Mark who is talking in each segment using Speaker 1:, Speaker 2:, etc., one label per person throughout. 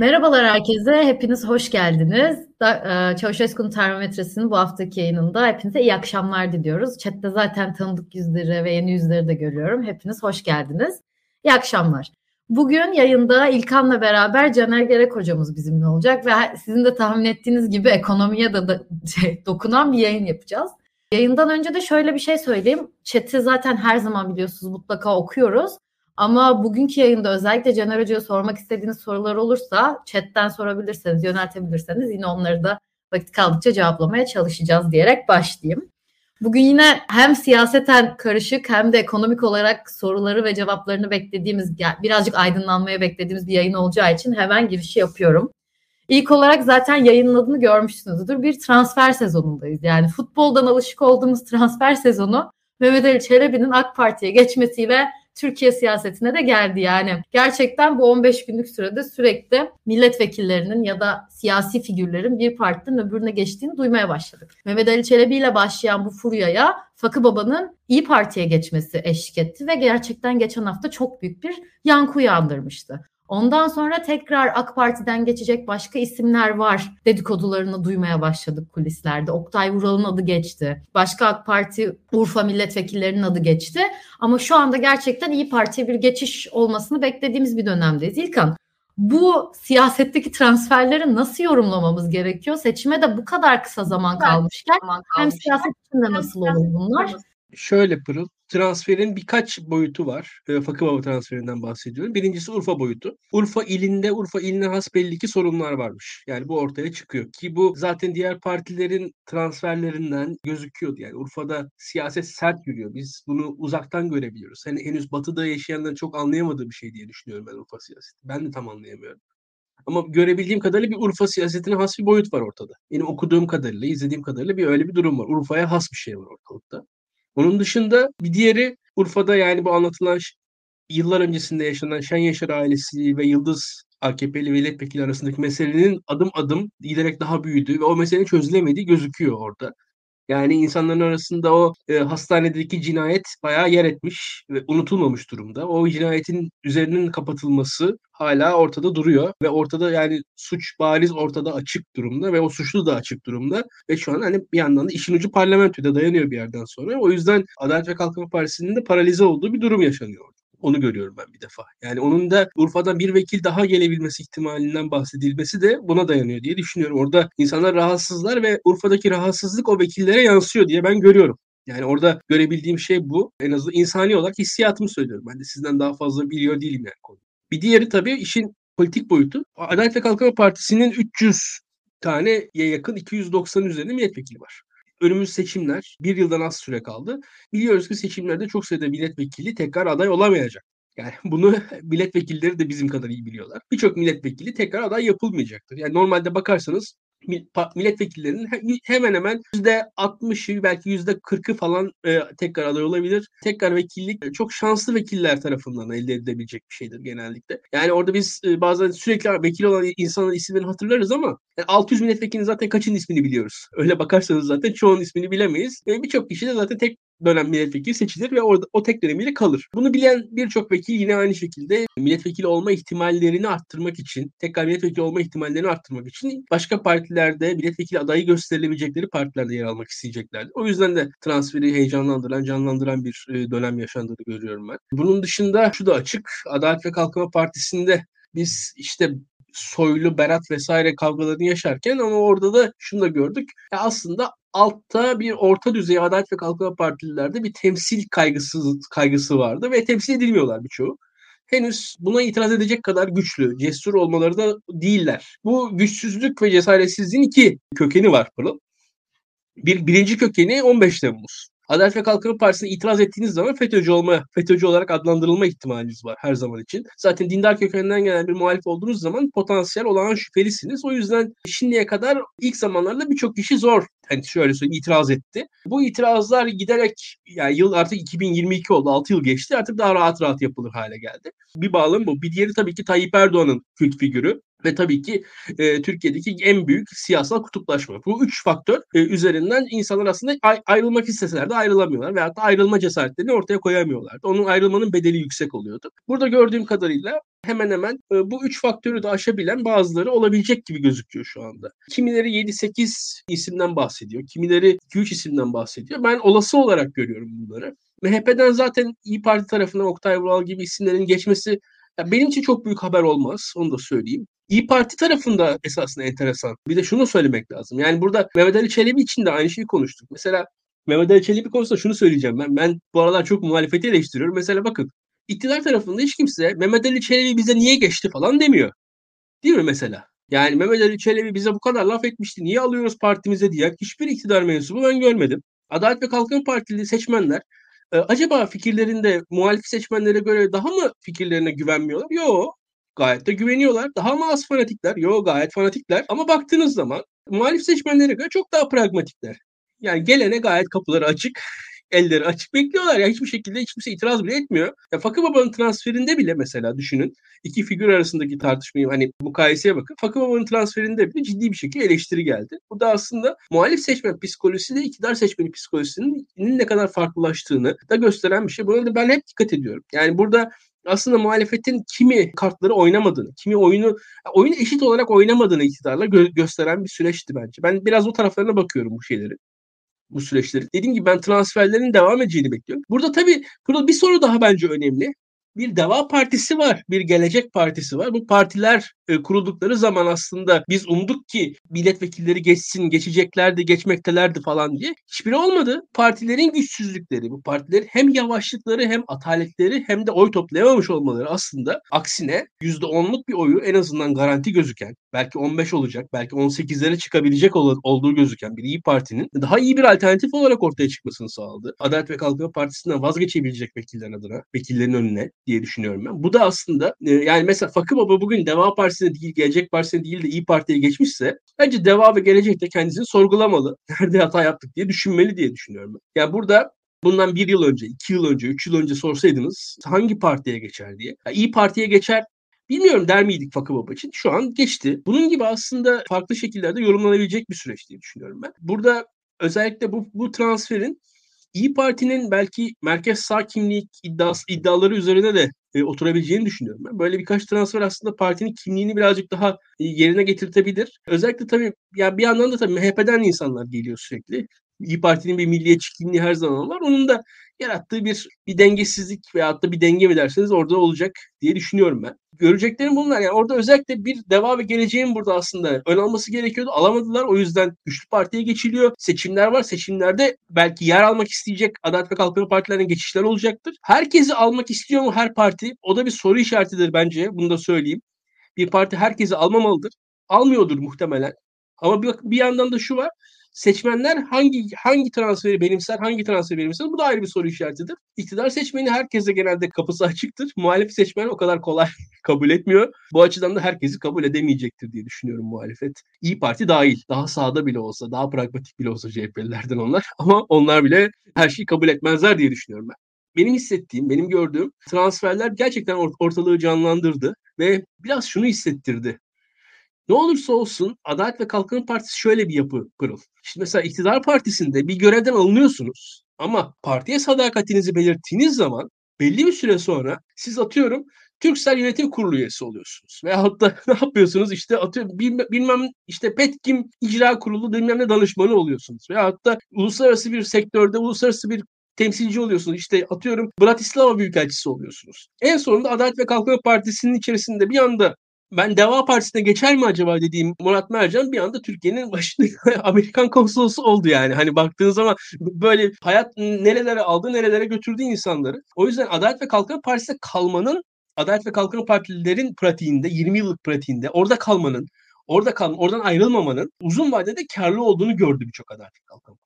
Speaker 1: Merhabalar herkese, hepiniz hoş geldiniz. Da, e, Çavuşesku'nun termometresinin bu haftaki yayınında hepinize iyi akşamlar diliyoruz. Chat'te zaten tanıdık yüzleri ve yeni yüzleri de görüyorum. Hepiniz hoş geldiniz. İyi akşamlar. Bugün yayında İlkan'la beraber Caner Gerek hocamız bizimle olacak ve sizin de tahmin ettiğiniz gibi ekonomiye de, şey, dokunan bir yayın yapacağız. Yayından önce de şöyle bir şey söyleyeyim. Chat'i zaten her zaman biliyorsunuz mutlaka okuyoruz. Ama bugünkü yayında özellikle Caner Hoca'ya sormak istediğiniz sorular olursa chatten sorabilirseniz, yöneltebilirseniz yine onları da vakit kaldıkça cevaplamaya çalışacağız diyerek başlayayım. Bugün yine hem siyaseten karışık hem de ekonomik olarak soruları ve cevaplarını beklediğimiz, birazcık aydınlanmaya beklediğimiz bir yayın olacağı için hemen girişi yapıyorum. İlk olarak zaten yayının adını görmüşsünüzdür. Bir transfer sezonundayız. Yani futboldan alışık olduğumuz transfer sezonu Mehmet Ali Çelebi'nin AK Parti'ye geçmesiyle Türkiye siyasetine de geldi yani. Gerçekten bu 15 günlük sürede sürekli milletvekillerinin ya da siyasi figürlerin bir partiden öbürüne geçtiğini duymaya başladık. Mehmet Ali Çelebi ile başlayan bu furyaya Fakı Baba'nın İyi Parti'ye geçmesi eşlik etti ve gerçekten geçen hafta çok büyük bir yankı uyandırmıştı. Ondan sonra tekrar AK Parti'den geçecek başka isimler var dedikodularını duymaya başladık kulislerde. Oktay Vural'ın adı geçti. Başka AK Parti Urfa milletvekillerinin adı geçti. Ama şu anda gerçekten İyi Parti'ye bir geçiş olmasını beklediğimiz bir dönemdeyiz. İlkan bu siyasetteki transferleri nasıl yorumlamamız gerekiyor? Seçime de bu kadar kısa zaman kalmışken hem siyaset içinde nasıl olur bunlar?
Speaker 2: Şöyle Pırıl, transferin birkaç boyutu var. E, Fakıbaba transferinden bahsediyorum. Birincisi Urfa boyutu. Urfa ilinde, Urfa iline has belli ki sorunlar varmış. Yani bu ortaya çıkıyor. Ki bu zaten diğer partilerin transferlerinden gözüküyordu. Yani Urfa'da siyaset sert yürüyor. Biz bunu uzaktan görebiliyoruz. Hani henüz batıda yaşayanların çok anlayamadığı bir şey diye düşünüyorum ben Urfa siyaseti. Ben de tam anlayamıyorum. Ama görebildiğim kadarıyla bir Urfa siyasetine has bir boyut var ortada. Benim okuduğum kadarıyla, izlediğim kadarıyla bir öyle bir durum var. Urfa'ya has bir şey var ortalıkta. Onun dışında bir diğeri Urfa'da yani bu anlatılan yıllar öncesinde yaşanan Şen Yaşar ailesi ve Yıldız AKP'li milletvekili arasındaki meselenin adım adım giderek daha büyüdüğü ve o meselenin çözülemediği gözüküyor orada. Yani insanların arasında o e, hastanedeki cinayet bayağı yer etmiş ve unutulmamış durumda. O cinayetin üzerinin kapatılması hala ortada duruyor ve ortada yani suç bariz ortada açık durumda ve o suçlu da açık durumda ve şu an hani bir yandan da işin ucu parlamentoda dayanıyor bir yerden sonra. O yüzden Adalet ve Kalkınma Partisi'nin de paralize olduğu bir durum yaşanıyor. Onu görüyorum ben bir defa. Yani onun da Urfa'dan bir vekil daha gelebilmesi ihtimalinden bahsedilmesi de buna dayanıyor diye düşünüyorum. Orada insanlar rahatsızlar ve Urfa'daki rahatsızlık o vekillere yansıyor diye ben görüyorum. Yani orada görebildiğim şey bu. En azından insani olarak hissiyatımı söylüyorum. Ben de sizden daha fazla biliyor değilim yani konu. Bir diğeri tabii işin politik boyutu. Adalet ve Kalkınma Partisi'nin 300 taneye yakın 290 üzerinde milletvekili var önümüz seçimler. Bir yıldan az süre kaldı. Biliyoruz ki seçimlerde çok sayıda milletvekili tekrar aday olamayacak. Yani bunu milletvekilleri de bizim kadar iyi biliyorlar. Birçok milletvekili tekrar aday yapılmayacaktır. Yani normalde bakarsanız milletvekillerinin hemen hemen %60'ı belki %40'ı falan e, tekrar aday olabilir. Tekrar vekillik e, çok şanslı vekiller tarafından elde edilebilecek bir şeydir genellikle. Yani orada biz e, bazen sürekli vekil olan insanın isimlerini hatırlarız ama yani 600 milletvekilinin zaten kaçın ismini biliyoruz. Öyle bakarsanız zaten çoğunun ismini bilemeyiz. E, Birçok kişi de zaten tek dönem milletvekili seçilir ve orada o tek dönemiyle kalır. Bunu bilen birçok vekil yine aynı şekilde milletvekili olma ihtimallerini arttırmak için, tekrar milletvekili olma ihtimallerini arttırmak için başka partilerde milletvekili adayı gösterilebilecekleri partilerde yer almak isteyeceklerdir. O yüzden de transferi heyecanlandıran, canlandıran bir e, dönem yaşandığını görüyorum ben. Bunun dışında şu da açık. Adalet ve Kalkınma Partisi'nde biz işte Soylu, Berat vesaire kavgalarını yaşarken ama orada da şunu da gördük. Ya aslında altta bir orta düzey Adalet ve Kalkınma Partililerde bir temsil kaygısı, kaygısı vardı ve temsil edilmiyorlar birçoğu henüz buna itiraz edecek kadar güçlü, cesur olmaları da değiller. Bu güçsüzlük ve cesaretsizliğin iki kökeni var Pırıl. Bir, birinci kökeni 15 Temmuz. Adalet ve Kalkınma Partisi'ne itiraz ettiğiniz zaman FETÖ'cü olma, FETÖ'cü olarak adlandırılma ihtimaliniz var her zaman için. Zaten dindar kökeninden gelen bir muhalif olduğunuz zaman potansiyel olan şüphelisiniz. O yüzden şimdiye kadar ilk zamanlarda birçok kişi zor hani şöyle söyleyeyim itiraz etti. Bu itirazlar giderek yani yıl artık 2022 oldu. 6 yıl geçti. Artık daha rahat rahat yapılır hale geldi. Bir bağlam bu. Bir diğeri tabii ki Tayyip Erdoğan'ın kült figürü. Ve tabii ki e, Türkiye'deki en büyük siyasal kutuplaşma. Bu üç faktör e, üzerinden insanlar aslında ay- ayrılmak isteseler de ayrılamıyorlar veyahut da ayrılma cesaretlerini ortaya koyamıyorlardı. Onun ayrılmanın bedeli yüksek oluyordu. Burada gördüğüm kadarıyla hemen hemen e, bu üç faktörü de aşabilen bazıları olabilecek gibi gözüküyor şu anda. Kimileri 7-8 isimden bahsediyor, kimileri 2-3 isimden bahsediyor. Ben olası olarak görüyorum bunları. MHP'den zaten İyi Parti tarafından Oktay Vural gibi isimlerin geçmesi ya benim için çok büyük haber olmaz. Onu da söyleyeyim. İyi Parti tarafında esasında enteresan. Bir de şunu söylemek lazım. Yani burada Mehmet Ali Çelebi için de aynı şeyi konuştuk. Mesela Mehmet Ali Çelebi konusunda şunu söyleyeceğim. Ben ben bu aralar çok muhalefeti eleştiriyorum. Mesela bakın iktidar tarafında hiç kimse Mehmet Ali Çelebi bize niye geçti falan demiyor. Değil mi mesela? Yani Mehmet Ali Çelebi bize bu kadar laf etmişti. Niye alıyoruz partimize diye hiçbir iktidar mensubu ben görmedim. Adalet ve Kalkınma Partili seçmenler e, acaba fikirlerinde muhalif seçmenlere göre daha mı fikirlerine güvenmiyorlar? Yok. Gayet de güveniyorlar. Daha mı az fanatikler? Yok gayet fanatikler. Ama baktığınız zaman muhalif seçmenlere göre çok daha pragmatikler. Yani gelene gayet kapıları açık elleri açık bekliyorlar ya hiçbir şekilde hiç kimse itiraz bile etmiyor. Ya Fakı Baba'nın transferinde bile mesela düşünün iki figür arasındaki tartışmayı hani mukayeseye bakın. Fakı Baba'nın transferinde bile ciddi bir şekilde eleştiri geldi. Bu da aslında muhalif seçmen psikolojisi ile iktidar seçmeni psikolojisinin ne kadar farklılaştığını da gösteren bir şey. Buna da ben hep dikkat ediyorum. Yani burada aslında muhalefetin kimi kartları oynamadığını, kimi oyunu oyunu eşit olarak oynamadığını iktidarla gö- gösteren bir süreçti bence. Ben biraz o taraflarına bakıyorum bu şeyleri bu süreçleri. Dediğim gibi ben transferlerin devam edeceğini bekliyorum. Burada tabii burada bir soru daha bence önemli bir Deva Partisi var, bir Gelecek Partisi var. Bu partiler e, kuruldukları zaman aslında biz umduk ki milletvekilleri geçsin, geçeceklerdi, geçmektelerdi falan diye. Hiçbiri olmadı. Partilerin güçsüzlükleri, bu partilerin hem yavaşlıkları hem ataletleri hem de oy toplayamamış olmaları aslında aksine %10'luk bir oyu en azından garanti gözüken, belki 15 olacak, belki 18'lere çıkabilecek olduğu gözüken bir İyi Parti'nin daha iyi bir alternatif olarak ortaya çıkmasını sağladı. Adalet ve Kalkınma Partisi'nden vazgeçebilecek vekillerin adına, vekillerin önüne diye düşünüyorum ben. Bu da aslında e, yani mesela Fakı Baba bugün Deva Partisi'ne değil, Gelecek Partisi'ne değil de İyi Parti'ye geçmişse bence Deva ve Gelecek de kendisini sorgulamalı. Nerede hata yaptık diye düşünmeli diye düşünüyorum ben. Yani burada bundan bir yıl önce, iki yıl önce, üç yıl önce sorsaydınız hangi partiye geçer diye. Yani İyi Parti'ye geçer Bilmiyorum der miydik Fakı Baba için? Şu an geçti. Bunun gibi aslında farklı şekillerde yorumlanabilecek bir süreç diye düşünüyorum ben. Burada özellikle bu, bu transferin İyi Parti'nin belki merkez sağ kimlik iddiası, iddiaları üzerine de e, oturabileceğini düşünüyorum ben. Böyle birkaç transfer aslında partinin kimliğini birazcık daha e, yerine getirtebilir. Özellikle tabii ya bir yandan da tabii MHP'den insanlar geliyor sürekli. İyi Parti'nin bir milliyetçi kimliği her zaman var. Onun da yarattığı bir bir dengesizlik veyahut da bir denge mi derseniz orada olacak diye düşünüyorum ben. Göreceklerim bunlar. Yani orada özellikle bir deva ve geleceğin burada aslında ön alması gerekiyordu. Alamadılar. O yüzden güçlü partiye geçiliyor. Seçimler var. Seçimlerde belki yer almak isteyecek Adalet ve Kalkınma Partilerine geçişler olacaktır. Herkesi almak istiyor mu her parti? O da bir soru işaretidir bence. Bunu da söyleyeyim. Bir parti herkesi almamalıdır. Almıyordur muhtemelen. Ama bir, bir yandan da şu var seçmenler hangi hangi transferi benimser, hangi transferi benimser bu da ayrı bir soru işaretidir. İktidar seçmeni herkese genelde kapısı açıktır. Muhalefet seçmen o kadar kolay kabul etmiyor. Bu açıdan da herkesi kabul edemeyecektir diye düşünüyorum muhalefet. İyi Parti dahil. Daha sağda bile olsa, daha pragmatik bile olsa CHP'lilerden onlar. Ama onlar bile her şeyi kabul etmezler diye düşünüyorum ben benim hissettiğim, benim gördüğüm transferler gerçekten ortalığı canlandırdı ve biraz şunu hissettirdi. Ne olursa olsun Adalet ve Kalkınma Partisi şöyle bir yapı kurul. Şimdi mesela iktidar partisinde bir görevden alınıyorsunuz ama partiye sadakatinizi belirttiğiniz zaman belli bir süre sonra siz atıyorum Türksel Yönetim Kurulu üyesi oluyorsunuz. Veyahut da ne yapıyorsunuz? İşte atıyorum bilmem işte Petkim İcra Kurulu bilmem ne danışmanı oluyorsunuz. Veyahut da uluslararası bir sektörde uluslararası bir temsilci oluyorsunuz. İşte atıyorum Bratislava Büyükelçisi oluyorsunuz. En sonunda Adalet ve Kalkınma Partisi'nin içerisinde bir anda ben Deva Partisi'ne geçer mi acaba dediğim Murat Mercan bir anda Türkiye'nin başında Amerikan konsolosu oldu yani. Hani baktığın zaman böyle hayat nerelere aldı nerelere götürdü insanları. O yüzden Adalet ve Kalkınma Partisi'ne kalmanın Adalet ve Kalkınma Partililerin pratiğinde 20 yıllık pratiğinde orada kalmanın orada kal oradan ayrılmamanın uzun vadede karlı olduğunu gördü birçok Adalet ve Kalkınma.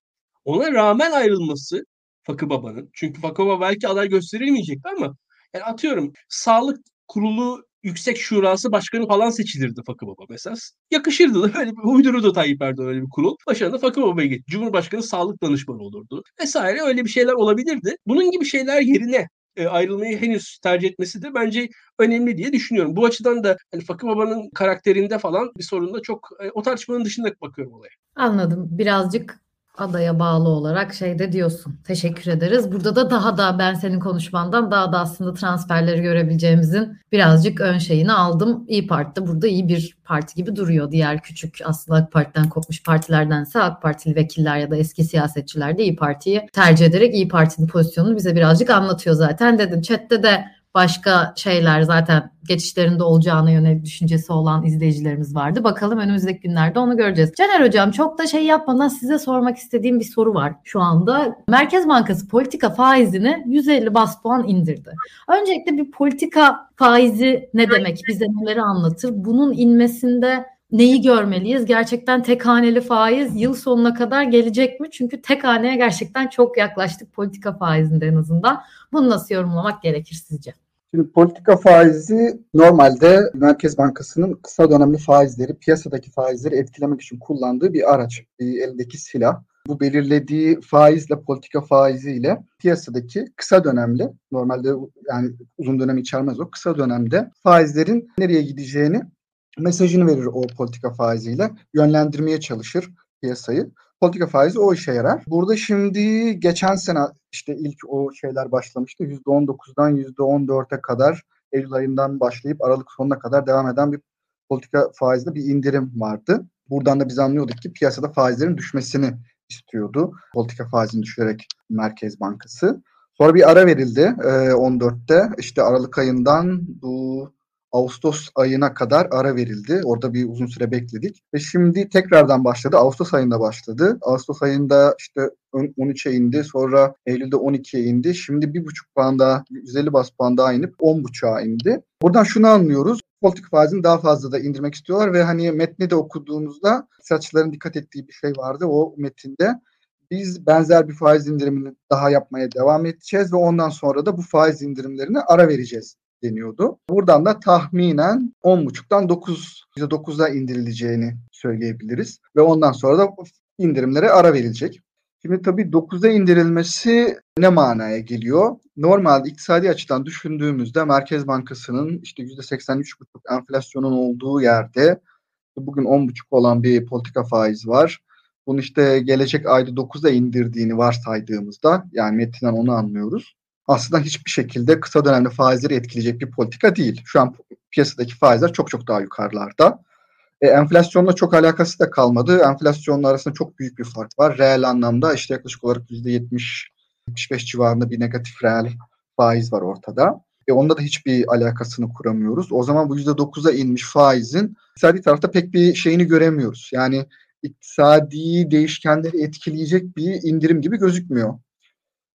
Speaker 2: Ona rağmen ayrılması Fakı Baba'nın. Çünkü Fakı Baba belki aday gösterilmeyecekti ama yani atıyorum sağlık kurulu Yüksek Şurası Başkanı falan seçilirdi Fakı Baba mesela. Yakışırdı da böyle bir uydururdu Tayyip Erdoğan öyle bir kurul. Başına Fakı Baba'ya gitti. Cumhurbaşkanı sağlık danışmanı olurdu. Vesaire öyle bir şeyler olabilirdi. Bunun gibi şeyler yerine e, ayrılmayı henüz tercih etmesi de bence önemli diye düşünüyorum. Bu açıdan da hani Fakı Baba'nın karakterinde falan bir sorun da çok e, o tartışmanın dışında bakıyorum olaya.
Speaker 1: Anladım. Birazcık adaya bağlı olarak şeyde diyorsun. Teşekkür ederiz. Burada da daha da ben senin konuşmandan daha da aslında transferleri görebileceğimizin birazcık ön şeyini aldım. İyi Parti de burada iyi bir parti gibi duruyor. Diğer küçük aslında AK Parti'den kopmuş partilerdense AK Partili vekiller ya da eski siyasetçiler de İyi Parti'yi tercih ederek İyi Parti'nin pozisyonunu bize birazcık anlatıyor zaten. Dedim chatte de başka şeyler zaten geçişlerinde olacağına yönelik düşüncesi olan izleyicilerimiz vardı. Bakalım önümüzdeki günlerde onu göreceğiz. Caner Hocam çok da şey yapmadan size sormak istediğim bir soru var şu anda. Merkez Bankası politika faizini 150 bas puan indirdi. Öncelikle bir politika faizi ne demek? Bize neleri anlatır? Bunun inmesinde neyi görmeliyiz? Gerçekten tek haneli faiz yıl sonuna kadar gelecek mi? Çünkü tek haneye gerçekten çok yaklaştık politika faizinde en azından. Bunu nasıl yorumlamak gerekir sizce?
Speaker 3: Şimdi politika faizi normalde Merkez Bankası'nın kısa dönemli faizleri, piyasadaki faizleri etkilemek için kullandığı bir araç, bir eldeki silah. Bu belirlediği faizle politika faiziyle piyasadaki kısa dönemli, normalde yani uzun dönem içermez o, kısa dönemde faizlerin nereye gideceğini mesajını verir o politika faiziyle. Yönlendirmeye çalışır piyasayı. Politika faizi o işe yarar. Burada şimdi geçen sene işte ilk o şeyler başlamıştı. %19'dan %14'e kadar Eylül ayından başlayıp Aralık sonuna kadar devam eden bir politika faizinde bir indirim vardı. Buradan da biz anlıyorduk ki piyasada faizlerin düşmesini istiyordu. Politika faizini düşürerek Merkez Bankası. Sonra bir ara verildi e, 14'te. İşte Aralık ayından bu Ağustos ayına kadar ara verildi. Orada bir uzun süre bekledik. Ve şimdi tekrardan başladı. Ağustos ayında başladı. Ağustos ayında işte 13'e indi. Sonra Eylül'de 12'ye indi. Şimdi bir buçuk puan daha, 150 bas puan daha inip 10.5'a indi. Buradan şunu anlıyoruz. Politik faizini daha fazla da indirmek istiyorlar ve hani metni de okuduğumuzda saçların dikkat ettiği bir şey vardı o metinde. Biz benzer bir faiz indirimini daha yapmaya devam edeceğiz ve ondan sonra da bu faiz indirimlerine ara vereceğiz deniyordu. Buradan da tahminen 10.5'tan 9 %9'a indirileceğini söyleyebiliriz. Ve ondan sonra da indirimlere ara verilecek. Şimdi tabii 9'a indirilmesi ne manaya geliyor? Normalde iktisadi açıdan düşündüğümüzde Merkez Bankası'nın işte %83,5 enflasyonun olduğu yerde bugün 10,5 olan bir politika faiz var. Bunu işte gelecek ayda 9'a indirdiğini varsaydığımızda yani metinden onu anlıyoruz aslında hiçbir şekilde kısa dönemde faizleri etkileyecek bir politika değil. Şu an piyasadaki faizler çok çok daha yukarılarda. E, enflasyonla çok alakası da kalmadı. Enflasyonla arasında çok büyük bir fark var. Reel anlamda işte yaklaşık olarak %70-75 civarında bir negatif reel faiz var ortada. E, onda da hiçbir alakasını kuramıyoruz. O zaman bu %9'a inmiş faizin iktisadi tarafta pek bir şeyini göremiyoruz. Yani iktisadi değişkenleri etkileyecek bir indirim gibi gözükmüyor.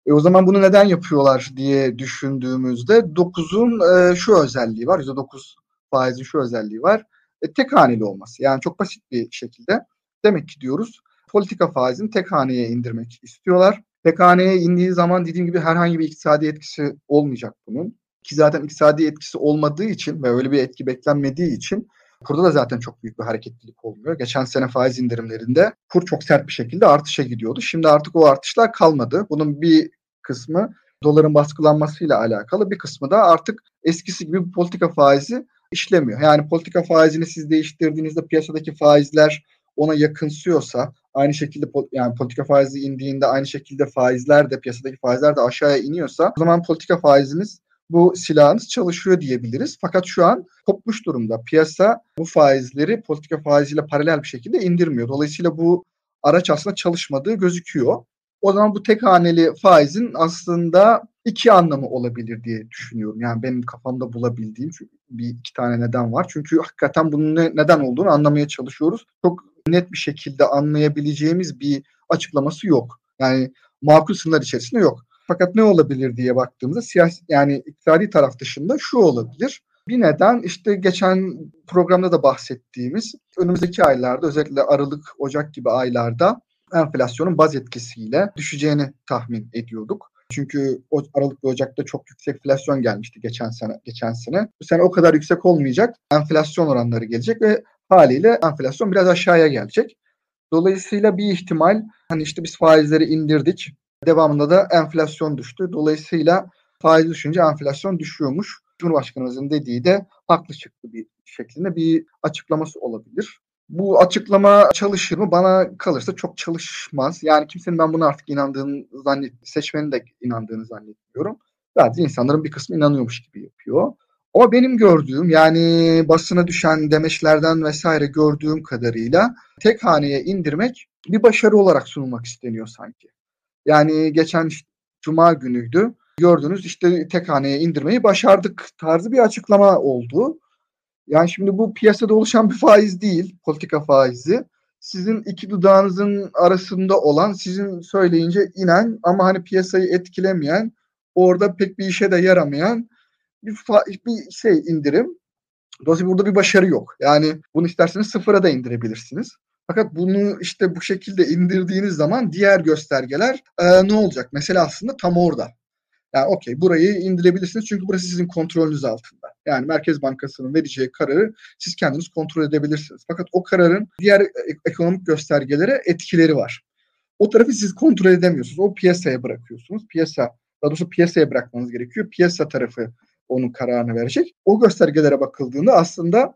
Speaker 3: E o zaman bunu neden yapıyorlar diye düşündüğümüzde 9'un e, şu özelliği var. %9 faizin şu özelliği var. E, tek haneli olması. Yani çok basit bir şekilde demek ki diyoruz politika faizini tek haneye indirmek istiyorlar. Tek haneye indiği zaman dediğim gibi herhangi bir iktisadi etkisi olmayacak bunun. Ki zaten iktisadi etkisi olmadığı için ve öyle bir etki beklenmediği için Kurda da zaten çok büyük bir hareketlilik olmuyor. Geçen sene faiz indirimlerinde kur çok sert bir şekilde artışa gidiyordu. Şimdi artık o artışlar kalmadı. Bunun bir kısmı doların baskılanmasıyla alakalı bir kısmı da artık eskisi gibi politika faizi işlemiyor. Yani politika faizini siz değiştirdiğinizde piyasadaki faizler ona yakınsıyorsa aynı şekilde yani politika faizi indiğinde aynı şekilde faizler de piyasadaki faizler de aşağıya iniyorsa o zaman politika faiziniz bu silahınız çalışıyor diyebiliriz. Fakat şu an kopmuş durumda. Piyasa bu faizleri politika faiziyle paralel bir şekilde indirmiyor. Dolayısıyla bu araç aslında çalışmadığı gözüküyor. O zaman bu tek haneli faizin aslında iki anlamı olabilir diye düşünüyorum. Yani benim kafamda bulabildiğim bir iki tane neden var. Çünkü hakikaten bunun ne, neden olduğunu anlamaya çalışıyoruz. Çok net bir şekilde anlayabileceğimiz bir açıklaması yok. Yani makul sınırlar içerisinde yok. Fakat ne olabilir diye baktığımızda siyasi yani iktisadi taraf dışında şu olabilir. Bir neden işte geçen programda da bahsettiğimiz önümüzdeki aylarda özellikle Aralık, Ocak gibi aylarda enflasyonun baz etkisiyle düşeceğini tahmin ediyorduk. Çünkü Aralık ve Ocak'ta çok yüksek enflasyon gelmişti geçen sene. Geçen sene. Bu sene o kadar yüksek olmayacak. Enflasyon oranları gelecek ve haliyle enflasyon biraz aşağıya gelecek. Dolayısıyla bir ihtimal hani işte biz faizleri indirdik. Devamında da enflasyon düştü. Dolayısıyla Faiz düşünce enflasyon düşüyormuş. Cumhurbaşkanımızın dediği de haklı çıktı bir şeklinde bir açıklaması olabilir. Bu açıklama çalışır mı? Bana kalırsa çok çalışmaz. Yani kimsenin ben buna artık inandığını zannet, seçmenin de inandığını zannetmiyorum. Sadece insanların bir kısmı inanıyormuş gibi yapıyor. Ama benim gördüğüm yani basına düşen demeçlerden vesaire gördüğüm kadarıyla tek haneye indirmek bir başarı olarak sunulmak isteniyor sanki. Yani geçen işte, cuma günüydü. Gördünüz işte tek haneye indirmeyi başardık tarzı bir açıklama oldu. Yani şimdi bu piyasada oluşan bir faiz değil, politika faizi. Sizin iki dudağınızın arasında olan, sizin söyleyince inen ama hani piyasayı etkilemeyen, orada pek bir işe de yaramayan bir, bir şey indirim. Dolayısıyla burada bir başarı yok. Yani bunu isterseniz sıfıra da indirebilirsiniz. Fakat bunu işte bu şekilde indirdiğiniz zaman diğer göstergeler e, ne olacak? Mesela aslında tam orada. Yani okey burayı indirebilirsiniz çünkü burası sizin kontrolünüz altında. Yani Merkez Bankası'nın vereceği kararı siz kendiniz kontrol edebilirsiniz. Fakat o kararın diğer ekonomik göstergelere etkileri var. O tarafı siz kontrol edemiyorsunuz. O piyasaya bırakıyorsunuz. Piyasa, daha doğrusu piyasaya bırakmanız gerekiyor. Piyasa tarafı onun kararını verecek. O göstergelere bakıldığında aslında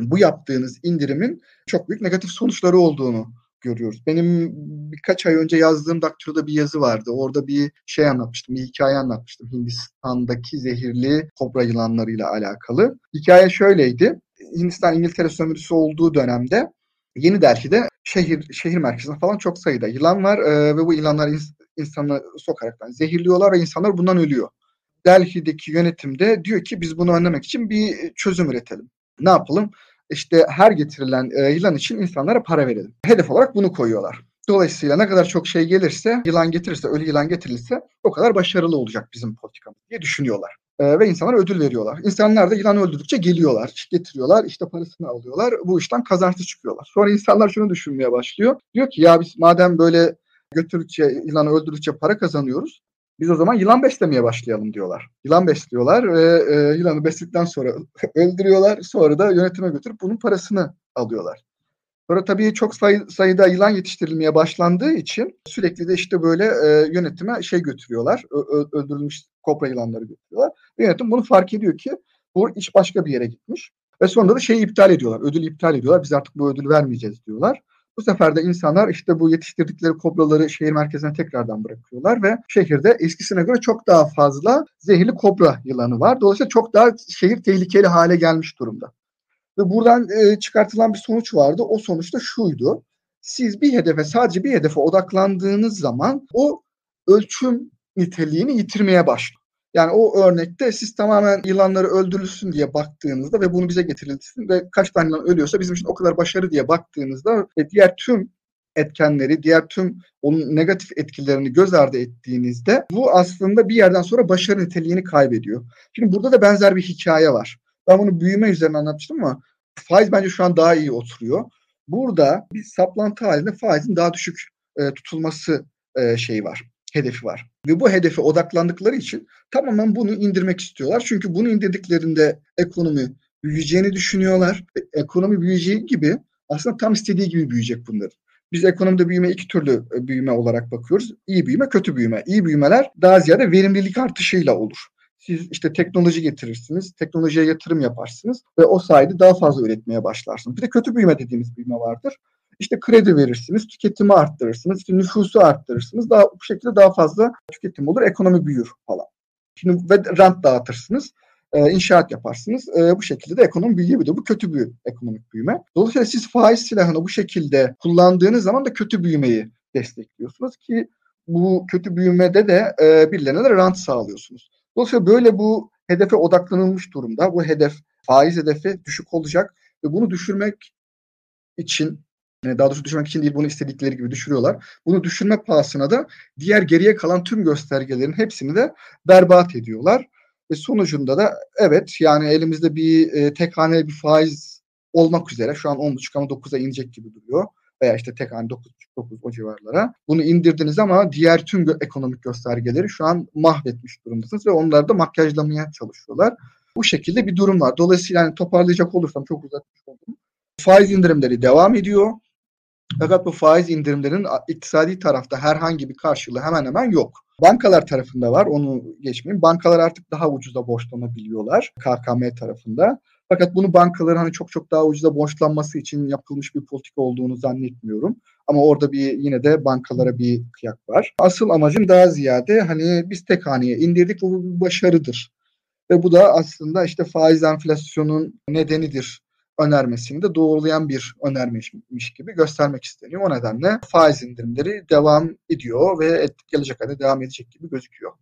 Speaker 3: bu yaptığınız indirimin çok büyük negatif sonuçları olduğunu görüyoruz. Benim birkaç ay önce yazdığım Daktilo'da bir yazı vardı. Orada bir şey anlatmıştım, bir hikaye anlatmıştım. Hindistan'daki zehirli kobra yılanlarıyla alakalı. Hikaye şöyleydi. Hindistan İngiltere sömürüsü olduğu dönemde Yeni Delhi'de şehir şehir merkezinde falan çok sayıda yılan var e, ve bu yılanlar ins- insanı sokaraktan zehirliyorlar ve insanlar bundan ölüyor. Delhi'deki yönetimde diyor ki biz bunu önlemek için bir çözüm üretelim. Ne yapalım? İşte her getirilen e, yılan için insanlara para verelim. Hedef olarak bunu koyuyorlar. Dolayısıyla ne kadar çok şey gelirse, yılan getirirse, ölü yılan getirilirse o kadar başarılı olacak bizim politikamız diye düşünüyorlar. Ee, ve insanlara ödül veriyorlar. İnsanlar da yılan öldürdükçe geliyorlar, getiriyorlar, işte parasını alıyorlar. Bu işten kazançlı çıkıyorlar. Sonra insanlar şunu düşünmeye başlıyor. Diyor ki ya biz madem böyle götürdükçe, yılanı öldürdükçe para kazanıyoruz. Biz o zaman yılan beslemeye başlayalım diyorlar. Yılan besliyorlar ve e, yılanı besledikten sonra öldürüyorlar. Sonra da yönetime götürüp bunun parasını alıyorlar. Sonra tabii çok sayı, sayıda yılan yetiştirilmeye başlandığı için sürekli de işte böyle e, yönetime şey götürüyorlar. Ö, öldürülmüş kobra yılanları götürüyorlar. Ve yönetim bunu fark ediyor ki bu iş başka bir yere gitmiş. Ve sonunda da şeyi iptal ediyorlar. Ödül iptal ediyorlar. Biz artık bu ödülü vermeyeceğiz diyorlar. Bu sefer de insanlar işte bu yetiştirdikleri kobraları şehir merkezine tekrardan bırakıyorlar ve şehirde eskisine göre çok daha fazla zehirli kobra yılanı var. Dolayısıyla çok daha şehir tehlikeli hale gelmiş durumda. Ve buradan e, çıkartılan bir sonuç vardı. O sonuç da şuydu. Siz bir hedefe sadece bir hedefe odaklandığınız zaman o ölçüm niteliğini yitirmeye başlıyor. Yani o örnekte siz tamamen yılanları öldürülsün diye baktığınızda ve bunu bize getirilsin ve kaç tane yılan ölüyorsa bizim için o kadar başarı diye baktığınızda ve diğer tüm etkenleri, diğer tüm onun negatif etkilerini göz ardı ettiğinizde bu aslında bir yerden sonra başarı niteliğini kaybediyor. Şimdi burada da benzer bir hikaye var. Ben bunu büyüme üzerine anlatmıştım ama faiz bence şu an daha iyi oturuyor. Burada bir saplantı halinde faizin daha düşük e, tutulması e, şeyi var hedefi var. Ve bu hedefe odaklandıkları için tamamen bunu indirmek istiyorlar. Çünkü bunu indirdiklerinde ekonomi büyüyeceğini düşünüyorlar. Ekonomi büyüyeceği gibi aslında tam istediği gibi büyüyecek bunlar. Biz ekonomide büyüme iki türlü e, büyüme olarak bakıyoruz. İyi büyüme, kötü büyüme. İyi büyümeler daha ziyade verimlilik artışıyla olur. Siz işte teknoloji getirirsiniz, teknolojiye yatırım yaparsınız ve o sayede daha fazla üretmeye başlarsınız. Bir de kötü büyüme dediğimiz büyüme vardır. İşte kredi verirsiniz, tüketimi arttırırsınız, işte nüfusu arttırırsınız. Daha bu şekilde daha fazla tüketim olur, ekonomi büyür falan. Şimdi ve rant dağıtırsınız, e, inşaat yaparsınız. E, bu şekilde de ekonomi büyüyebiliyor. Bu kötü bir ekonomik büyüme. Dolayısıyla siz faiz silahını bu şekilde kullandığınız zaman da kötü büyümeyi destekliyorsunuz ki bu kötü büyümede de e, birilerine de rant sağlıyorsunuz. Dolayısıyla böyle bu hedefe odaklanılmış durumda. Bu hedef faiz hedefi düşük olacak ve bunu düşürmek için daha doğrusu düşürmek için değil bunu istedikleri gibi düşürüyorlar. Bunu düşürme pahasına da diğer geriye kalan tüm göstergelerin hepsini de berbat ediyorlar. Ve sonucunda da evet yani elimizde bir e, tek haneli bir faiz olmak üzere şu an 10.5 ama 9'a inecek gibi duruyor. Veya işte tek hane 9.5-9 o civarlara. Bunu indirdiniz ama diğer tüm gö- ekonomik göstergeleri şu an mahvetmiş durumdasınız ve onları da makyajlamaya çalışıyorlar. Bu şekilde bir durum var. Dolayısıyla yani toparlayacak olursam çok uzatmış oldum. Faiz indirimleri devam ediyor Fakat bu faiz indirimlerinin iktisadi tarafta herhangi bir karşılığı hemen hemen yok. Bankalar tarafında var onu geçmeyeyim. Bankalar artık daha ucuza borçlanabiliyorlar KKM tarafında. Fakat bunu bankaların hani çok çok daha ucuza borçlanması için yapılmış bir politika olduğunu zannetmiyorum. Ama orada bir yine de bankalara bir kıyak var. Asıl amacım daha ziyade hani biz tek haneye indirdik bu bir başarıdır. Ve bu da aslında işte faiz enflasyonun nedenidir önermesini de doğrulayan bir önermiş gibi göstermek isteniyor. O nedenle faiz indirimleri devam ediyor ve gelecek ayda devam edecek gibi gözüküyor.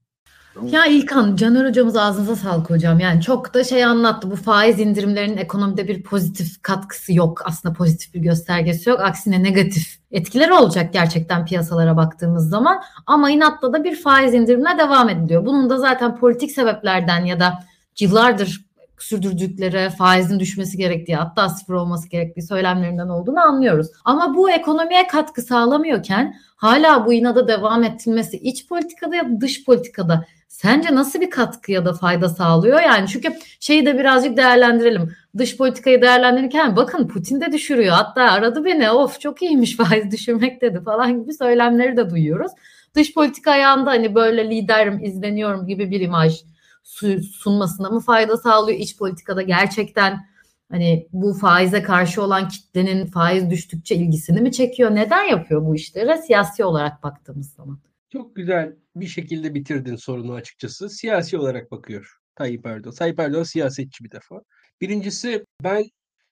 Speaker 1: Ya İlkan, Caner hocamız ağzınıza sağlık hocam. Yani çok da şey anlattı. Bu faiz indirimlerinin ekonomide bir pozitif katkısı yok. Aslında pozitif bir göstergesi yok. Aksine negatif etkileri olacak gerçekten piyasalara baktığımız zaman. Ama inatla da bir faiz indirimine devam ediliyor. Bunun da zaten politik sebeplerden ya da yıllardır sürdürdükleri faizin düşmesi gerektiği hatta sıfır olması gerektiği söylemlerinden olduğunu anlıyoruz. Ama bu ekonomiye katkı sağlamıyorken hala bu inada devam ettirilmesi iç politikada ya da dış politikada sence nasıl bir katkı ya da fayda sağlıyor? Yani çünkü şeyi de birazcık değerlendirelim. Dış politikayı değerlendirirken bakın Putin de düşürüyor. Hatta aradı beni of çok iyiymiş faiz düşürmek dedi falan gibi söylemleri de duyuyoruz. Dış politika ayağında hani böyle liderim izleniyorum gibi bir imaj sunmasına mı fayda sağlıyor? İç politikada gerçekten hani bu faize karşı olan kitlenin faiz düştükçe ilgisini mi çekiyor? Neden yapıyor bu işleri siyasi olarak baktığımız zaman?
Speaker 2: Çok güzel bir şekilde bitirdin sorunu açıkçası. Siyasi olarak bakıyor Tayyip Erdoğan. Tayyip Erdoğan siyasetçi bir defa. Birincisi ben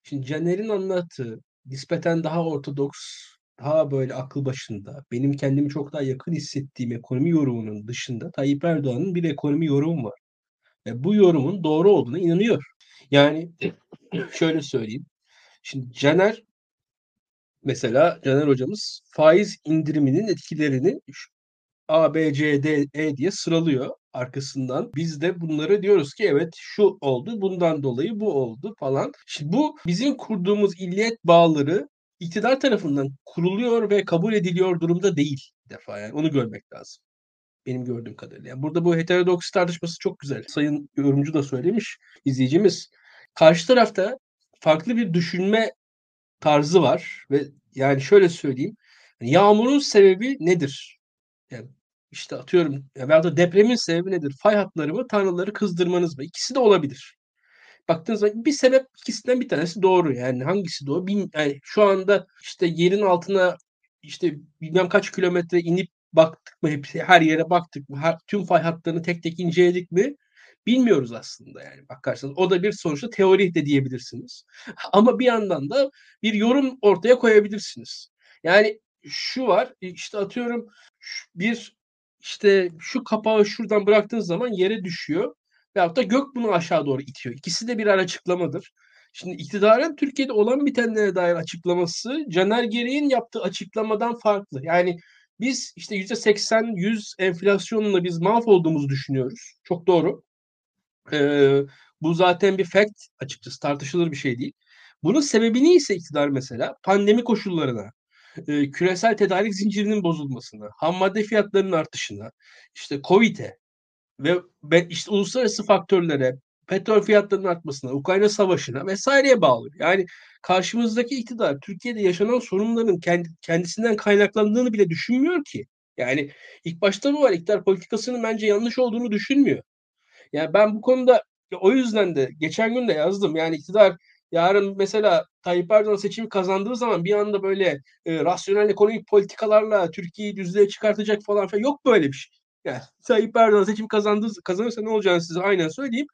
Speaker 2: şimdi Caner'in anlattığı nispeten daha ortodoks, daha böyle akıl başında, benim kendimi çok daha yakın hissettiğim ekonomi yorumunun dışında Tayyip Erdoğan'ın bir ekonomi yorumu var. Bu yorumun doğru olduğuna inanıyor. Yani şöyle söyleyeyim. Şimdi Caner mesela Caner hocamız faiz indiriminin etkilerini A, B, C, D, E diye sıralıyor arkasından. Biz de bunları diyoruz ki evet şu oldu, bundan dolayı bu oldu falan. Şimdi bu bizim kurduğumuz illiyet bağları iktidar tarafından kuruluyor ve kabul ediliyor durumda değil bir defa yani onu görmek lazım. Benim gördüğüm kadarıyla. Yani burada bu heterodoks tartışması çok güzel. Sayın yorumcu da söylemiş izleyicimiz. Karşı tarafta farklı bir düşünme tarzı var ve yani şöyle söyleyeyim. Yağmurun sebebi nedir? Yani işte atıyorum ya da depremin sebebi nedir? Fay hatları mı, tanrıları kızdırmanız mı? İkisi de olabilir. Baktığınız zaman bir sebep ikisinden bir tanesi doğru. Yani hangisi doğru? Bin, yani şu anda işte yerin altına işte bilmem kaç kilometre inip baktık mı hepsi her yere baktık mı? Her, tüm fay hatlarını tek tek inceledik mi? Bilmiyoruz aslında yani bakarsanız. O da bir sonuçta teori de diyebilirsiniz. Ama bir yandan da bir yorum ortaya koyabilirsiniz. Yani şu var işte atıyorum bir işte şu kapağı şuradan bıraktığınız zaman yere düşüyor. Veyahut da gök bunu aşağı doğru itiyor. İkisi de birer açıklamadır. Şimdi iktidarın Türkiye'de olan bitenlere dair açıklaması Caner Gereğin yaptığı açıklamadan farklı. Yani biz işte %80-100 enflasyonla biz mahvolduğumuzu düşünüyoruz. Çok doğru. Ee, bu zaten bir fact açıkçası tartışılır bir şey değil. Bunun sebebini ise iktidar mesela pandemi koşullarına, e, küresel tedarik zincirinin bozulmasına, ham madde fiyatlarının artışına, işte Covid'e ve işte uluslararası faktörlere, petrol fiyatlarının artmasına, Ukrayna savaşına vesaireye bağlı. Yani karşımızdaki iktidar Türkiye'de yaşanan sorunların kendisinden kaynaklandığını bile düşünmüyor ki. Yani ilk başta bu var. İktidar politikasının bence yanlış olduğunu düşünmüyor. Yani ben bu konuda o yüzden de geçen gün de yazdım. Yani iktidar yarın mesela Tayyip Erdoğan seçimi kazandığı zaman bir anda böyle e, rasyonel ekonomik politikalarla Türkiye'yi düzlüğe çıkartacak falan filan yok böyle bir şey. Yani Tayyip Erdoğan seçim kazandığı kazanırsa ne olacağını size aynen söyleyeyim.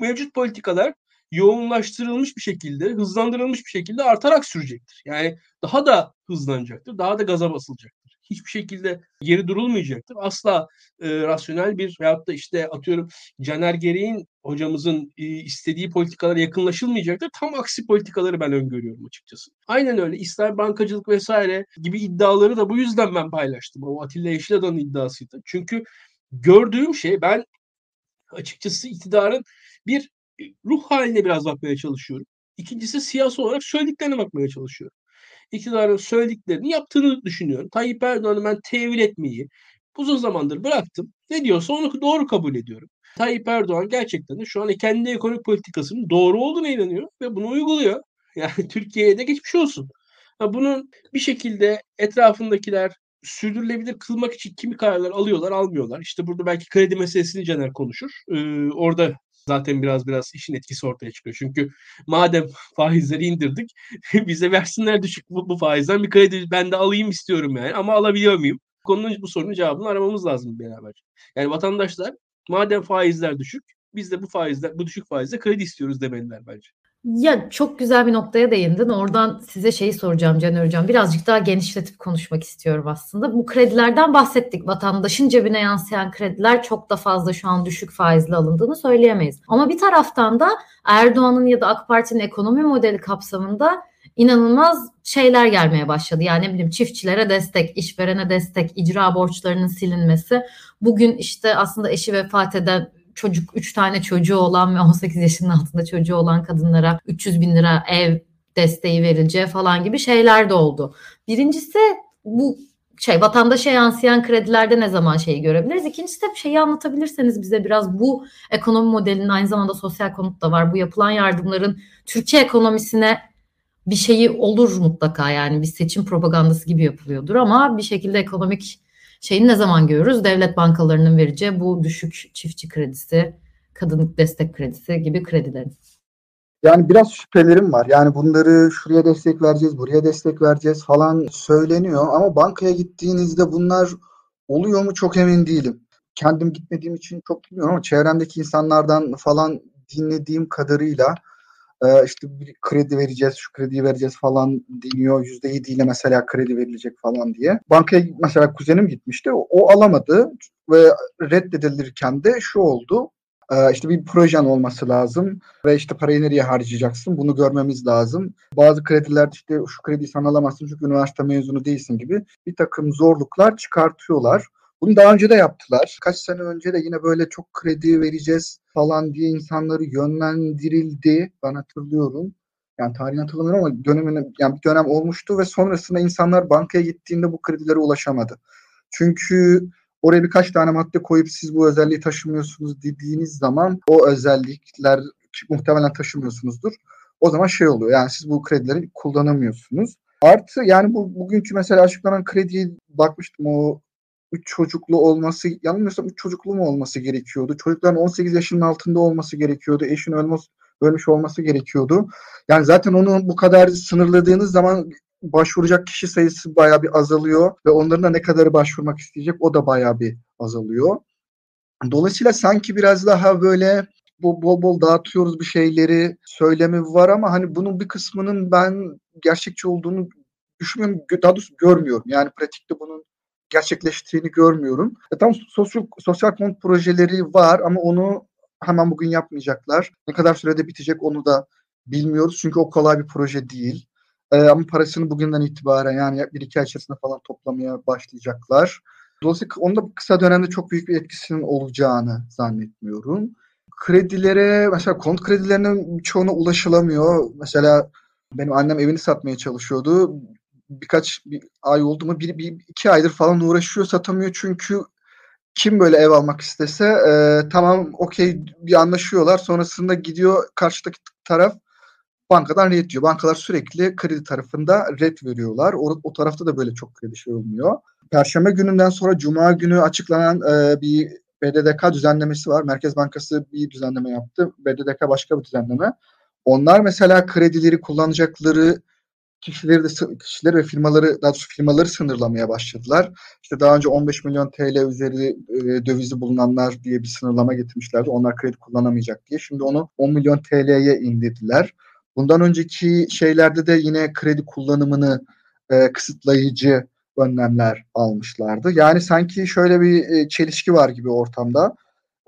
Speaker 2: Mevcut politikalar yoğunlaştırılmış bir şekilde, hızlandırılmış bir şekilde artarak sürecektir. Yani daha da hızlanacaktır, daha da gaza basılacaktır. Hiçbir şekilde geri durulmayacaktır. Asla e, rasyonel bir veyahut da işte atıyorum Caner Gereğin hocamızın e, istediği politikalara yakınlaşılmayacaktır. Tam aksi politikaları ben öngörüyorum açıkçası. Aynen öyle. İslam bankacılık vesaire gibi iddiaları da bu yüzden ben paylaştım. O Atilla Yeşilada'nın iddiasıydı. Çünkü gördüğüm şey ben açıkçası iktidarın bir ruh haline biraz bakmaya çalışıyorum. İkincisi siyasi olarak söylediklerine bakmaya çalışıyorum. İktidarın söylediklerini yaptığını düşünüyorum. Tayyip Erdoğan'ı ben tevil etmeyi uzun zamandır bıraktım. Ne diyorsa onu doğru kabul ediyorum. Tayyip Erdoğan gerçekten de şu an kendi ekonomik politikasının doğru olduğuna inanıyor ve bunu uyguluyor. Yani Türkiye'ye de geçmiş olsun. bunun bir şekilde etrafındakiler sürdürülebilir kılmak için kimi kararlar alıyorlar, almıyorlar. İşte burada belki kredi meselesini Caner konuşur. Ee, orada zaten biraz biraz işin etkisi ortaya çıkıyor. Çünkü madem faizleri indirdik bize versinler düşük bu, bu faizden bir kredi ben de alayım istiyorum yani ama alabiliyor muyum? Konunun bu sorunun cevabını aramamız lazım beraber. Yani vatandaşlar madem faizler düşük biz de bu faizler bu düşük faizle kredi istiyoruz demeliler bence.
Speaker 1: Ya çok güzel bir noktaya değindin. Oradan size şeyi soracağım Caner Hocam. Birazcık daha genişletip konuşmak istiyorum aslında. Bu kredilerden bahsettik. Vatandaşın cebine yansıyan krediler çok da fazla şu an düşük faizle alındığını söyleyemeyiz. Ama bir taraftan da Erdoğan'ın ya da AK Parti'nin ekonomi modeli kapsamında inanılmaz şeyler gelmeye başladı. Yani ne bileyim çiftçilere destek, işverene destek, icra borçlarının silinmesi. Bugün işte aslında eşi vefat eden çocuk 3 tane çocuğu olan ve 18 yaşının altında çocuğu olan kadınlara 300 bin lira ev desteği verileceği falan gibi şeyler de oldu. Birincisi bu şey vatandaşa yansıyan kredilerde ne zaman şeyi görebiliriz? İkincisi de şeyi anlatabilirseniz bize biraz bu ekonomi modelinin aynı zamanda sosyal konut da var. Bu yapılan yardımların Türkiye ekonomisine bir şeyi olur mutlaka yani bir seçim propagandası gibi yapılıyordur ama bir şekilde ekonomik şeyini ne zaman görürüz? Devlet bankalarının vereceği bu düşük çiftçi kredisi, kadınlık destek kredisi gibi kredilerin.
Speaker 3: Yani biraz şüphelerim var. Yani bunları şuraya destek vereceğiz, buraya destek vereceğiz falan söyleniyor. Ama bankaya gittiğinizde bunlar oluyor mu çok emin değilim. Kendim gitmediğim için çok bilmiyorum ama çevremdeki insanlardan falan dinlediğim kadarıyla e, işte bir kredi vereceğiz, şu krediyi vereceğiz falan deniyor. Yüzde ile mesela kredi verilecek falan diye. Bankaya mesela kuzenim gitmişti. O alamadı ve reddedilirken de şu oldu. Ee, işte bir projen olması lazım ve işte parayı nereye harcayacaksın bunu görmemiz lazım. Bazı kredilerde işte şu krediyi sen alamazsın çünkü üniversite mezunu değilsin gibi bir takım zorluklar çıkartıyorlar. Bunu daha önce de yaptılar. Kaç sene önce de yine böyle çok kredi vereceğiz falan diye insanları yönlendirildi. Ben hatırlıyorum. Yani tarihini hatırlamıyorum ama dönemine, yani bir dönem olmuştu ve sonrasında insanlar bankaya gittiğinde bu kredilere ulaşamadı. Çünkü oraya birkaç tane madde koyup siz bu özelliği taşımıyorsunuz dediğiniz zaman o özellikler muhtemelen taşımıyorsunuzdur. O zaman şey oluyor yani siz bu kredileri kullanamıyorsunuz. Artı yani bu bugünkü mesela açıklanan krediye bakmıştım o 3 çocuklu olması, yanılmıyorsam 3 çocuklu mu olması gerekiyordu? Çocukların 18 yaşının altında olması gerekiyordu. Eşin ölmüş, ölmüş olması gerekiyordu. Yani zaten onu bu kadar sınırladığınız zaman başvuracak kişi sayısı bayağı bir azalıyor ve onların da ne kadarı başvurmak isteyecek o da bayağı bir azalıyor. Dolayısıyla sanki biraz daha böyle bol bol, bol dağıtıyoruz bir şeyleri söylemi var ama hani bunun bir kısmının ben gerçekçi olduğunu düşünmüyorum. Daha doğrusu görmüyorum. Yani pratikte bunun gerçekleştiğini görmüyorum. E, tam sosyal, sosyal konut projeleri var ama onu hemen bugün yapmayacaklar. Ne kadar sürede bitecek onu da bilmiyoruz. Çünkü o kolay bir proje değil. E, ama parasını bugünden itibaren yani bir iki ay içerisinde falan toplamaya başlayacaklar. Dolayısıyla onun da kısa dönemde çok büyük bir etkisinin olacağını zannetmiyorum. Kredilere mesela konut kredilerinin çoğuna ulaşılamıyor. Mesela benim annem evini satmaya çalışıyordu birkaç bir ay oldu mu bir, bir iki aydır falan uğraşıyor satamıyor çünkü kim böyle ev almak istese e, tamam okey bir anlaşıyorlar sonrasında gidiyor karşıdaki taraf bankadan red diyor. Bankalar sürekli kredi tarafında red veriyorlar. O, o tarafta da böyle çok kredi şey olmuyor. Perşembe gününden sonra Cuma günü açıklanan e, bir BDDK düzenlemesi var. Merkez Bankası bir düzenleme yaptı. BDDK başka bir düzenleme. Onlar mesela kredileri kullanacakları kişileri de kişileri ve firmaları daha doğrusu firmaları sınırlamaya başladılar. İşte daha önce 15 milyon TL üzeri e, dövizi bulunanlar diye bir sınırlama getirmişlerdi. Onlar kredi kullanamayacak diye. Şimdi onu 10 milyon TL'ye indirdiler. Bundan önceki şeylerde de yine kredi kullanımını e, kısıtlayıcı önlemler almışlardı. Yani sanki şöyle bir e, çelişki var gibi ortamda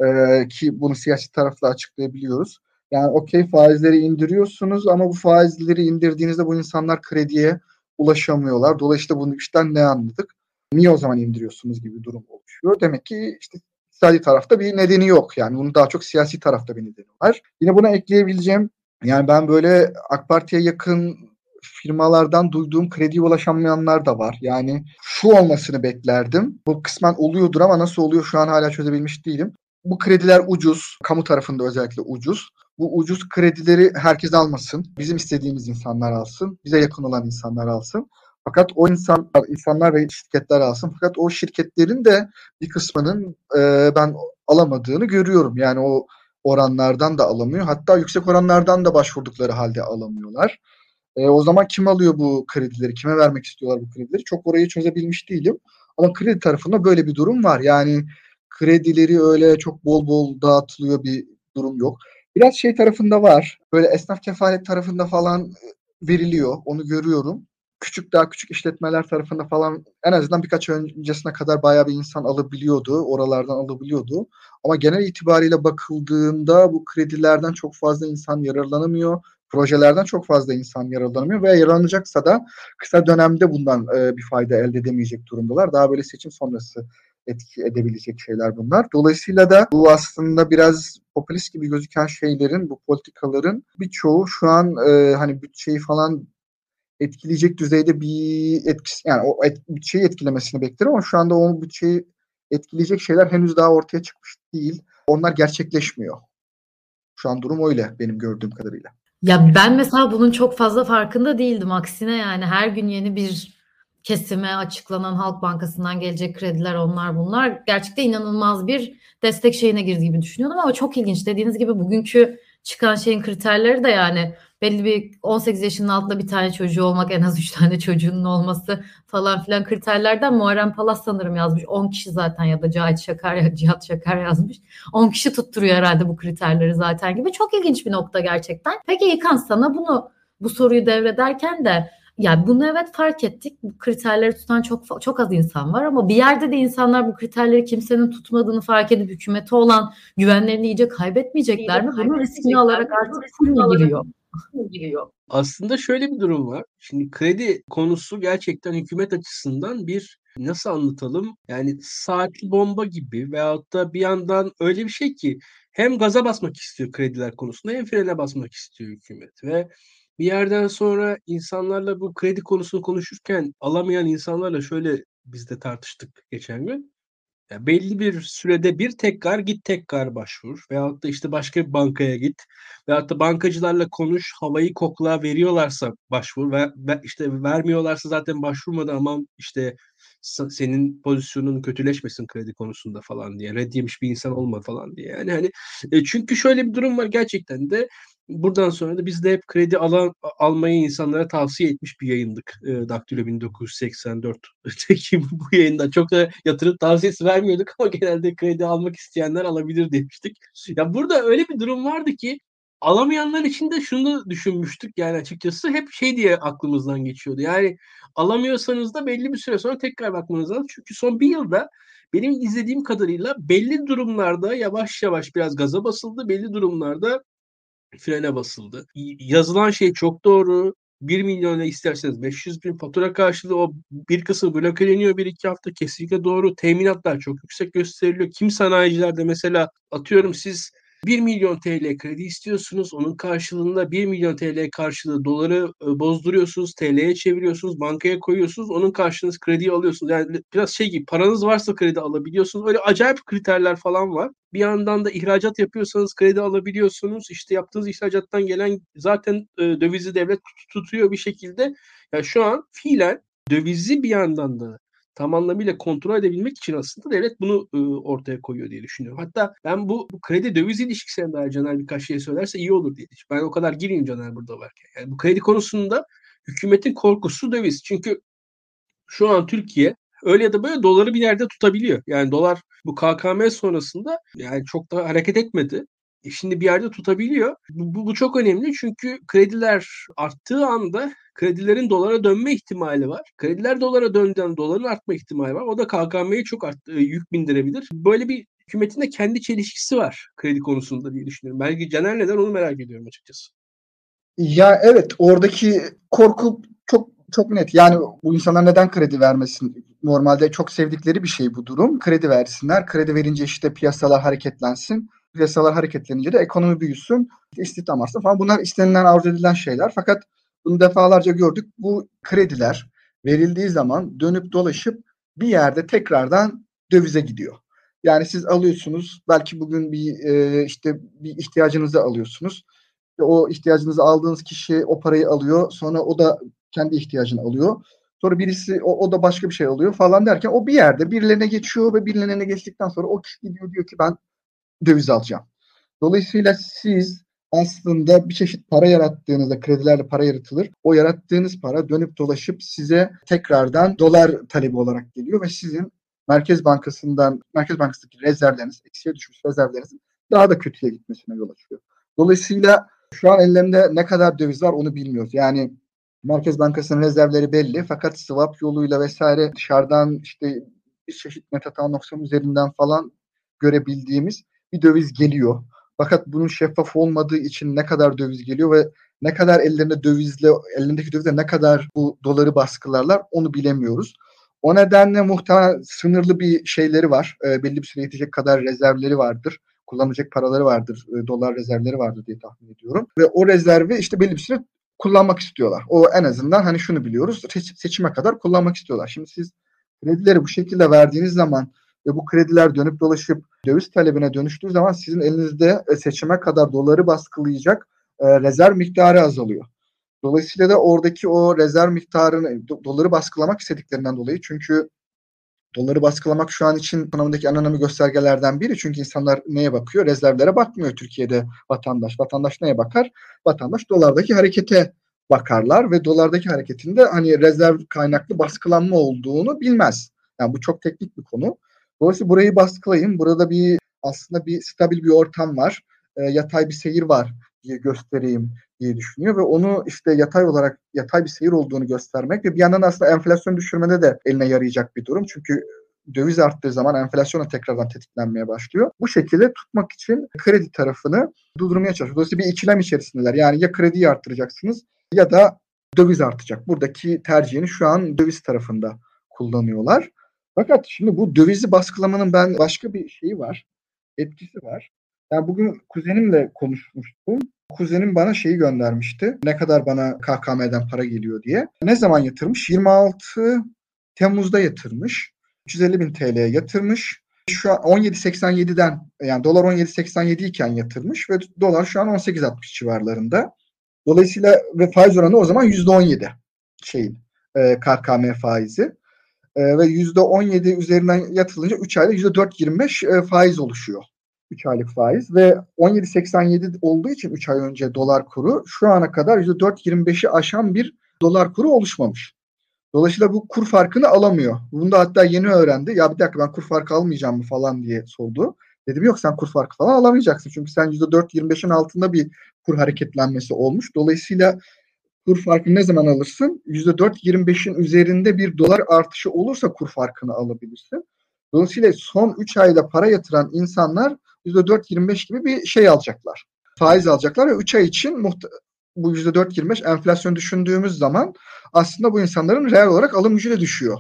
Speaker 3: e, ki bunu siyasi tarafla açıklayabiliyoruz. Yani okey faizleri indiriyorsunuz ama bu faizleri indirdiğinizde bu insanlar krediye ulaşamıyorlar. Dolayısıyla bunu işten ne anladık? Niye o zaman indiriyorsunuz gibi bir durum oluşuyor. Demek ki işte iktisadi tarafta bir nedeni yok. Yani bunun daha çok siyasi tarafta bir nedeni var. Yine buna ekleyebileceğim yani ben böyle AK Parti'ye yakın firmalardan duyduğum krediye ulaşamayanlar da var. Yani şu olmasını beklerdim. Bu kısmen oluyordur ama nasıl oluyor şu an hala çözebilmiş değilim. Bu krediler ucuz. Kamu tarafında özellikle ucuz. Bu ucuz kredileri herkes almasın. Bizim istediğimiz insanlar alsın. Bize yakın olan insanlar alsın. Fakat o insan, insanlar ve şirketler alsın. Fakat o şirketlerin de bir kısmının e, ben alamadığını görüyorum. Yani o oranlardan da alamıyor. Hatta yüksek oranlardan da başvurdukları halde alamıyorlar. E, o zaman kim alıyor bu kredileri? Kime vermek istiyorlar bu kredileri? Çok orayı çözebilmiş değilim. Ama kredi tarafında böyle bir durum var. Yani kredileri öyle çok bol bol dağıtılıyor bir durum yok. Biraz şey tarafında var. Böyle esnaf kefalet tarafında falan veriliyor. Onu görüyorum. Küçük daha küçük işletmeler tarafında falan en azından birkaç öncesine kadar bayağı bir insan alabiliyordu. Oralardan alabiliyordu. Ama genel itibariyle bakıldığında bu kredilerden çok fazla insan yararlanamıyor. Projelerden çok fazla insan yararlanamıyor ve yararlanacaksa da kısa dönemde bundan e, bir fayda elde edemeyecek durumdalar. Daha böyle seçim sonrası etki edebilecek şeyler bunlar. Dolayısıyla da bu aslında biraz popülist gibi gözüken şeylerin, bu politikaların birçoğu şu an e, hani bütçeyi falan etkileyecek düzeyde bir etkisi yani o et, bütçeyi etkilemesini beklerim ama şu anda o bütçeyi etkileyecek şeyler henüz daha ortaya çıkmış değil. Onlar gerçekleşmiyor. Şu an durum öyle benim gördüğüm kadarıyla.
Speaker 1: Ya ben mesela bunun çok fazla farkında değildim. Aksine yani her gün yeni bir kesime açıklanan Halk Bankası'ndan gelecek krediler onlar bunlar. Gerçekten inanılmaz bir destek şeyine girdi gibi düşünüyordum ama çok ilginç. Dediğiniz gibi bugünkü çıkan şeyin kriterleri de yani belli bir 18 yaşının altında bir tane çocuğu olmak en az 3 tane çocuğunun olması falan filan kriterlerden Muharrem Palas sanırım yazmış. 10 kişi zaten ya da Cahit Şakar ya Cihat Şakar yazmış. 10 kişi tutturuyor herhalde bu kriterleri zaten gibi. Çok ilginç bir nokta gerçekten. Peki İlkan sana bunu bu soruyu devrederken de yani bunu evet fark ettik. Bu kriterleri tutan çok çok az insan var ama bir yerde de insanlar bu kriterleri kimsenin tutmadığını fark edip hükümete olan güvenlerini iyice kaybetmeyecekler mi? Bunun riskini alarak artık full giriyor?
Speaker 2: giriyor. Aslında şöyle bir durum var. Şimdi kredi konusu gerçekten hükümet açısından bir nasıl anlatalım? Yani saatli bomba gibi veyahut da bir yandan öyle bir şey ki hem gaza basmak istiyor krediler konusunda hem frene basmak istiyor hükümet ve bir yerden sonra insanlarla bu kredi konusunu konuşurken alamayan insanlarla şöyle biz de tartıştık geçen gün. Ya belli bir sürede bir tekrar git tekrar başvur veyahut da işte başka bir bankaya git veyahut da bankacılarla konuş havayı kokla veriyorlarsa başvur ve, işte vermiyorlarsa zaten başvurmadan aman işte senin pozisyonun kötüleşmesin kredi konusunda falan diye red yemiş bir insan olma falan diye yani hani e, çünkü şöyle bir durum var gerçekten de buradan sonra da biz de hep kredi alan, almayı insanlara tavsiye etmiş bir yayındık. E, Daktilo 1984 ki bu yayında çok da yatırım tavsiyesi vermiyorduk ama genelde kredi almak isteyenler alabilir demiştik. Ya burada öyle bir durum vardı ki alamayanlar için de şunu düşünmüştük yani açıkçası hep şey diye aklımızdan geçiyordu. Yani alamıyorsanız da belli bir süre sonra tekrar bakmanız lazım. Çünkü son bir yılda benim izlediğim kadarıyla belli durumlarda yavaş yavaş biraz gaza basıldı. Belli durumlarda frene basıldı. Yazılan şey çok doğru. 1 milyona isterseniz 500 bin fatura karşılığı o bir kısmı blokeleniyor bir iki hafta kesinlikle doğru. Teminatlar çok yüksek gösteriliyor. Kim sanayicilerde mesela atıyorum siz 1 milyon TL kredi istiyorsunuz. Onun karşılığında 1 milyon TL karşılığı doları e, bozduruyorsunuz. TL'ye çeviriyorsunuz. Bankaya koyuyorsunuz. Onun karşılığınız krediyi alıyorsunuz. Yani biraz şey gibi paranız varsa kredi alabiliyorsunuz. Öyle acayip kriterler falan var. Bir yandan da ihracat yapıyorsanız kredi alabiliyorsunuz. İşte yaptığınız ihracattan gelen zaten e, dövizi devlet tutuyor bir şekilde. Yani şu an fiilen dövizi bir yandan da tam anlamıyla kontrol edebilmek için aslında devlet bunu e, ortaya koyuyor diye düşünüyorum. Hatta ben bu, bu kredi döviz ilişkisine dair Caner birkaç şey söylerse iyi olur diye. Ben o kadar gireyim Caner burada varken. Yani bu kredi konusunda hükümetin korkusu döviz. Çünkü şu an Türkiye öyle ya da böyle doları bir yerde tutabiliyor. Yani dolar bu KKM sonrasında yani çok da hareket etmedi. E şimdi bir yerde tutabiliyor. Bu, bu, bu çok önemli çünkü krediler arttığı anda kredilerin dolara dönme ihtimali var. Krediler dolara döndüğünde doların artma ihtimali var. O da KKM'ye çok art, e, yük bindirebilir. Böyle bir hükümetin de kendi çelişkisi var kredi konusunda diye düşünüyorum. Belki Caner neden onu merak ediyorum açıkçası.
Speaker 3: Ya evet oradaki korku çok çok net. Yani bu insanlar neden kredi vermesin? Normalde çok sevdikleri bir şey bu durum. Kredi versinler. Kredi verince işte piyasalar hareketlensin. Piyasalar hareketlenince de ekonomi büyüsün. İstihdam artsın falan. Bunlar istenilen arzu edilen şeyler. Fakat bunu defalarca gördük. Bu krediler verildiği zaman dönüp dolaşıp bir yerde tekrardan dövize gidiyor. Yani siz alıyorsunuz belki bugün bir e, işte bir ihtiyacınızı alıyorsunuz. O ihtiyacınızı aldığınız kişi o parayı alıyor. Sonra o da kendi ihtiyacını alıyor. Sonra birisi o, o da başka bir şey alıyor falan derken o bir yerde birilerine geçiyor ve birilerine geçtikten sonra o kişi gidiyor diyor ki ben döviz alacağım. Dolayısıyla siz aslında bir çeşit para yarattığınızda kredilerle para yaratılır. O yarattığınız para dönüp dolaşıp size tekrardan dolar talebi olarak geliyor ve sizin Merkez Bankası'ndan Merkez Bankası'ndaki rezervleriniz, eksiye düşmüş rezervlerinizin daha da kötüye gitmesine yol açıyor. Dolayısıyla şu an ellerinde ne kadar döviz var onu bilmiyoruz. Yani Merkez Bankası'nın rezervleri belli fakat swap yoluyla vesaire dışarıdan işte bir çeşit metatransaksiyon üzerinden falan görebildiğimiz bir döviz geliyor. Fakat bunun şeffaf olmadığı için ne kadar döviz geliyor ve ne kadar ellerinde dövizle elindeki dövizle ne kadar bu doları baskılarlar onu bilemiyoruz. O nedenle muhtemelen sınırlı bir şeyleri var. E, belli bir süre yetecek kadar rezervleri vardır. Kullanacak paraları vardır. E, dolar rezervleri vardır diye tahmin ediyorum. Ve o rezervi işte belli bir süre kullanmak istiyorlar. O en azından hani şunu biliyoruz. Seçime kadar kullanmak istiyorlar. Şimdi siz kredileri bu şekilde verdiğiniz zaman ve bu krediler dönüp dolaşıp döviz talebine dönüştüğü zaman sizin elinizde e, seçime kadar doları baskılayacak e, rezerv miktarı azalıyor. Dolayısıyla da oradaki o rezerv miktarını doları baskılamak istediklerinden dolayı çünkü doları baskılamak şu an için ekonomideki en önemli göstergelerden biri. Çünkü insanlar neye bakıyor? Rezervlere bakmıyor Türkiye'de vatandaş. Vatandaş neye bakar? Vatandaş dolardaki harekete bakarlar ve dolardaki hareketinde hani rezerv kaynaklı baskılanma olduğunu bilmez. Yani bu çok teknik bir konu. Dolayısıyla burayı baskılayın. Burada bir aslında bir stabil bir ortam var. E, yatay bir seyir var diye göstereyim diye düşünüyor ve onu işte yatay olarak yatay bir seyir olduğunu göstermek ve bir yandan aslında enflasyon düşürmede de eline yarayacak bir durum. Çünkü döviz arttığı zaman enflasyon tekrardan tetiklenmeye başlıyor. Bu şekilde tutmak için kredi tarafını durdurmaya çalışıyor. Dolayısıyla bir ikilem içerisindeler. Yani ya krediyi arttıracaksınız ya da döviz artacak. Buradaki tercihini şu an döviz tarafında kullanıyorlar. Fakat şimdi bu dövizi baskılamanın ben başka bir şeyi var. Etkisi var. Yani bugün kuzenimle konuşmuştum. Kuzenim bana şeyi göndermişti. Ne kadar bana KKM'den para geliyor diye. Ne zaman yatırmış? 26 Temmuz'da yatırmış. 350 bin TL'ye yatırmış. Şu an 17.87'den yani dolar 17.87 iken yatırmış ve dolar şu an 18.60 civarlarında. Dolayısıyla ve faiz oranı o zaman %17 şeyin e, KKM faizi. E, ve %17 üzerinden yatılınca 3 ayda %4.25 e, faiz oluşuyor. 3 aylık faiz ve 17.87 olduğu için 3 ay önce dolar kuru şu ana kadar %4.25'i aşan bir dolar kuru oluşmamış. Dolayısıyla bu kur farkını alamıyor. Bunu da hatta yeni öğrendi. Ya bir dakika ben kur farkı almayacağım mı falan diye sordu. Dedim yok sen kur farkı falan alamayacaksın. Çünkü sen %4.25'in altında bir kur hareketlenmesi olmuş. Dolayısıyla kur farkını ne zaman alırsın? %4.25'in üzerinde bir dolar artışı olursa kur farkını alabilirsin. Dolayısıyla son 3 ayda para yatıran insanlar %4.25 gibi bir şey alacaklar. Faiz alacaklar ve 3 ay için muhte- bu %4.25 enflasyon düşündüğümüz zaman aslında bu insanların reel olarak alım gücü de düşüyor.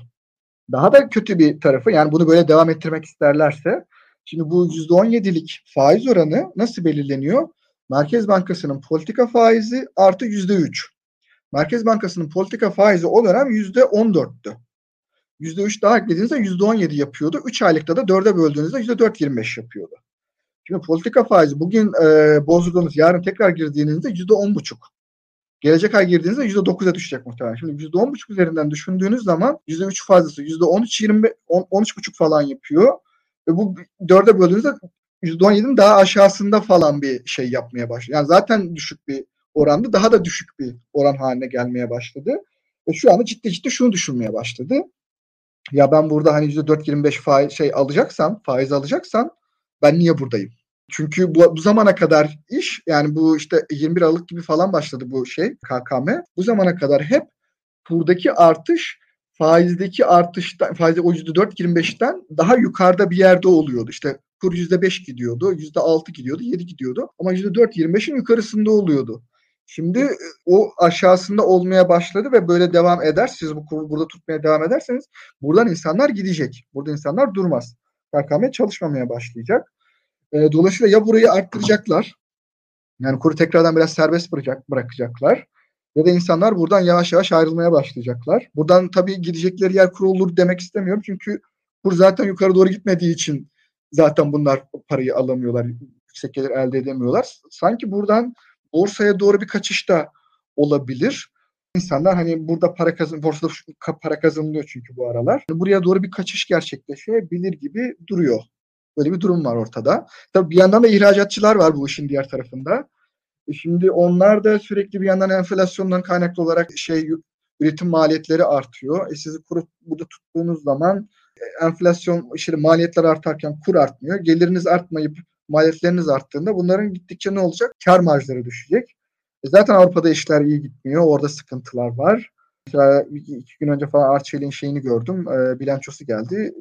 Speaker 3: Daha da kötü bir tarafı yani bunu böyle devam ettirmek isterlerse şimdi bu %17'lik faiz oranı nasıl belirleniyor? Merkez Bankası'nın politika faizi artı %3. Merkez Bankası'nın politika faizi o dönem %14'tü. %3 daha eklediğinizde %17 yapıyordu. 3 aylıkta da 4'e böldüğünüzde %4.25 yapıyordu. Şimdi politika faizi bugün e, bozduğunuz yarın tekrar girdiğinizde %10.5. Gelecek ay girdiğinizde %9'a düşecek muhtemelen. Şimdi %10.5 üzerinden düşündüğünüz zaman %3 fazlası %13 20 13.5 falan yapıyor. Ve bu 4'e böldüğünüzde %17'nin daha aşağısında falan bir şey yapmaya başlıyor. Yani zaten düşük bir orandı. Daha da düşük bir oran haline gelmeye başladı. Ve şu anda ciddi ciddi şunu düşünmeye başladı. Ya ben burada hani %4.25 faiz şey alacaksam, faiz alacaksam ben niye buradayım? Çünkü bu, bu zamana kadar iş yani bu işte 21 Aralık gibi falan başladı bu şey KKM. Bu zamana kadar hep buradaki artış faizdeki artıştan faizi o %4.25'ten daha yukarıda bir yerde oluyordu. İşte kur %5 gidiyordu, %6 gidiyordu, 7 gidiyordu ama %4.25'in yukarısında oluyordu. Şimdi e, o aşağısında olmaya başladı ve böyle devam eder. Siz bu kuru burada tutmaya devam ederseniz buradan insanlar gidecek. Burada insanlar durmaz. KKM çalışmamaya başlayacak. E, dolayısıyla ya burayı arttıracaklar. Yani kuru tekrardan biraz serbest bırakacak, bırakacaklar. Ya da insanlar buradan yavaş yavaş ayrılmaya başlayacaklar. Buradan tabii gidecekleri yer kur olur demek istemiyorum. Çünkü kur zaten yukarı doğru gitmediği için zaten bunlar parayı alamıyorlar, yüksek gelir elde edemiyorlar. Sanki buradan borsaya doğru bir kaçış da olabilir. İnsanlar hani burada para kazan borsada para kazanılıyor çünkü bu aralar. Buraya doğru bir kaçış gerçekleşebilir gibi duruyor. Böyle bir durum var ortada. Tabii bir yandan da ihracatçılar var bu işin diğer tarafında. E şimdi onlar da sürekli bir yandan enflasyondan kaynaklı olarak şey üretim maliyetleri artıyor. E sizi kuru burada tuttuğunuz zaman e, enflasyon işte maliyetler artarken kur artmıyor. Geliriniz artmayıp maliyetleriniz arttığında bunların gittikçe ne olacak? Kar marjları düşecek. E zaten Avrupa'da işler iyi gitmiyor. Orada sıkıntılar var. Mesela iki, gün önce falan Arçelik'in şeyini gördüm. E, bilançosu geldi.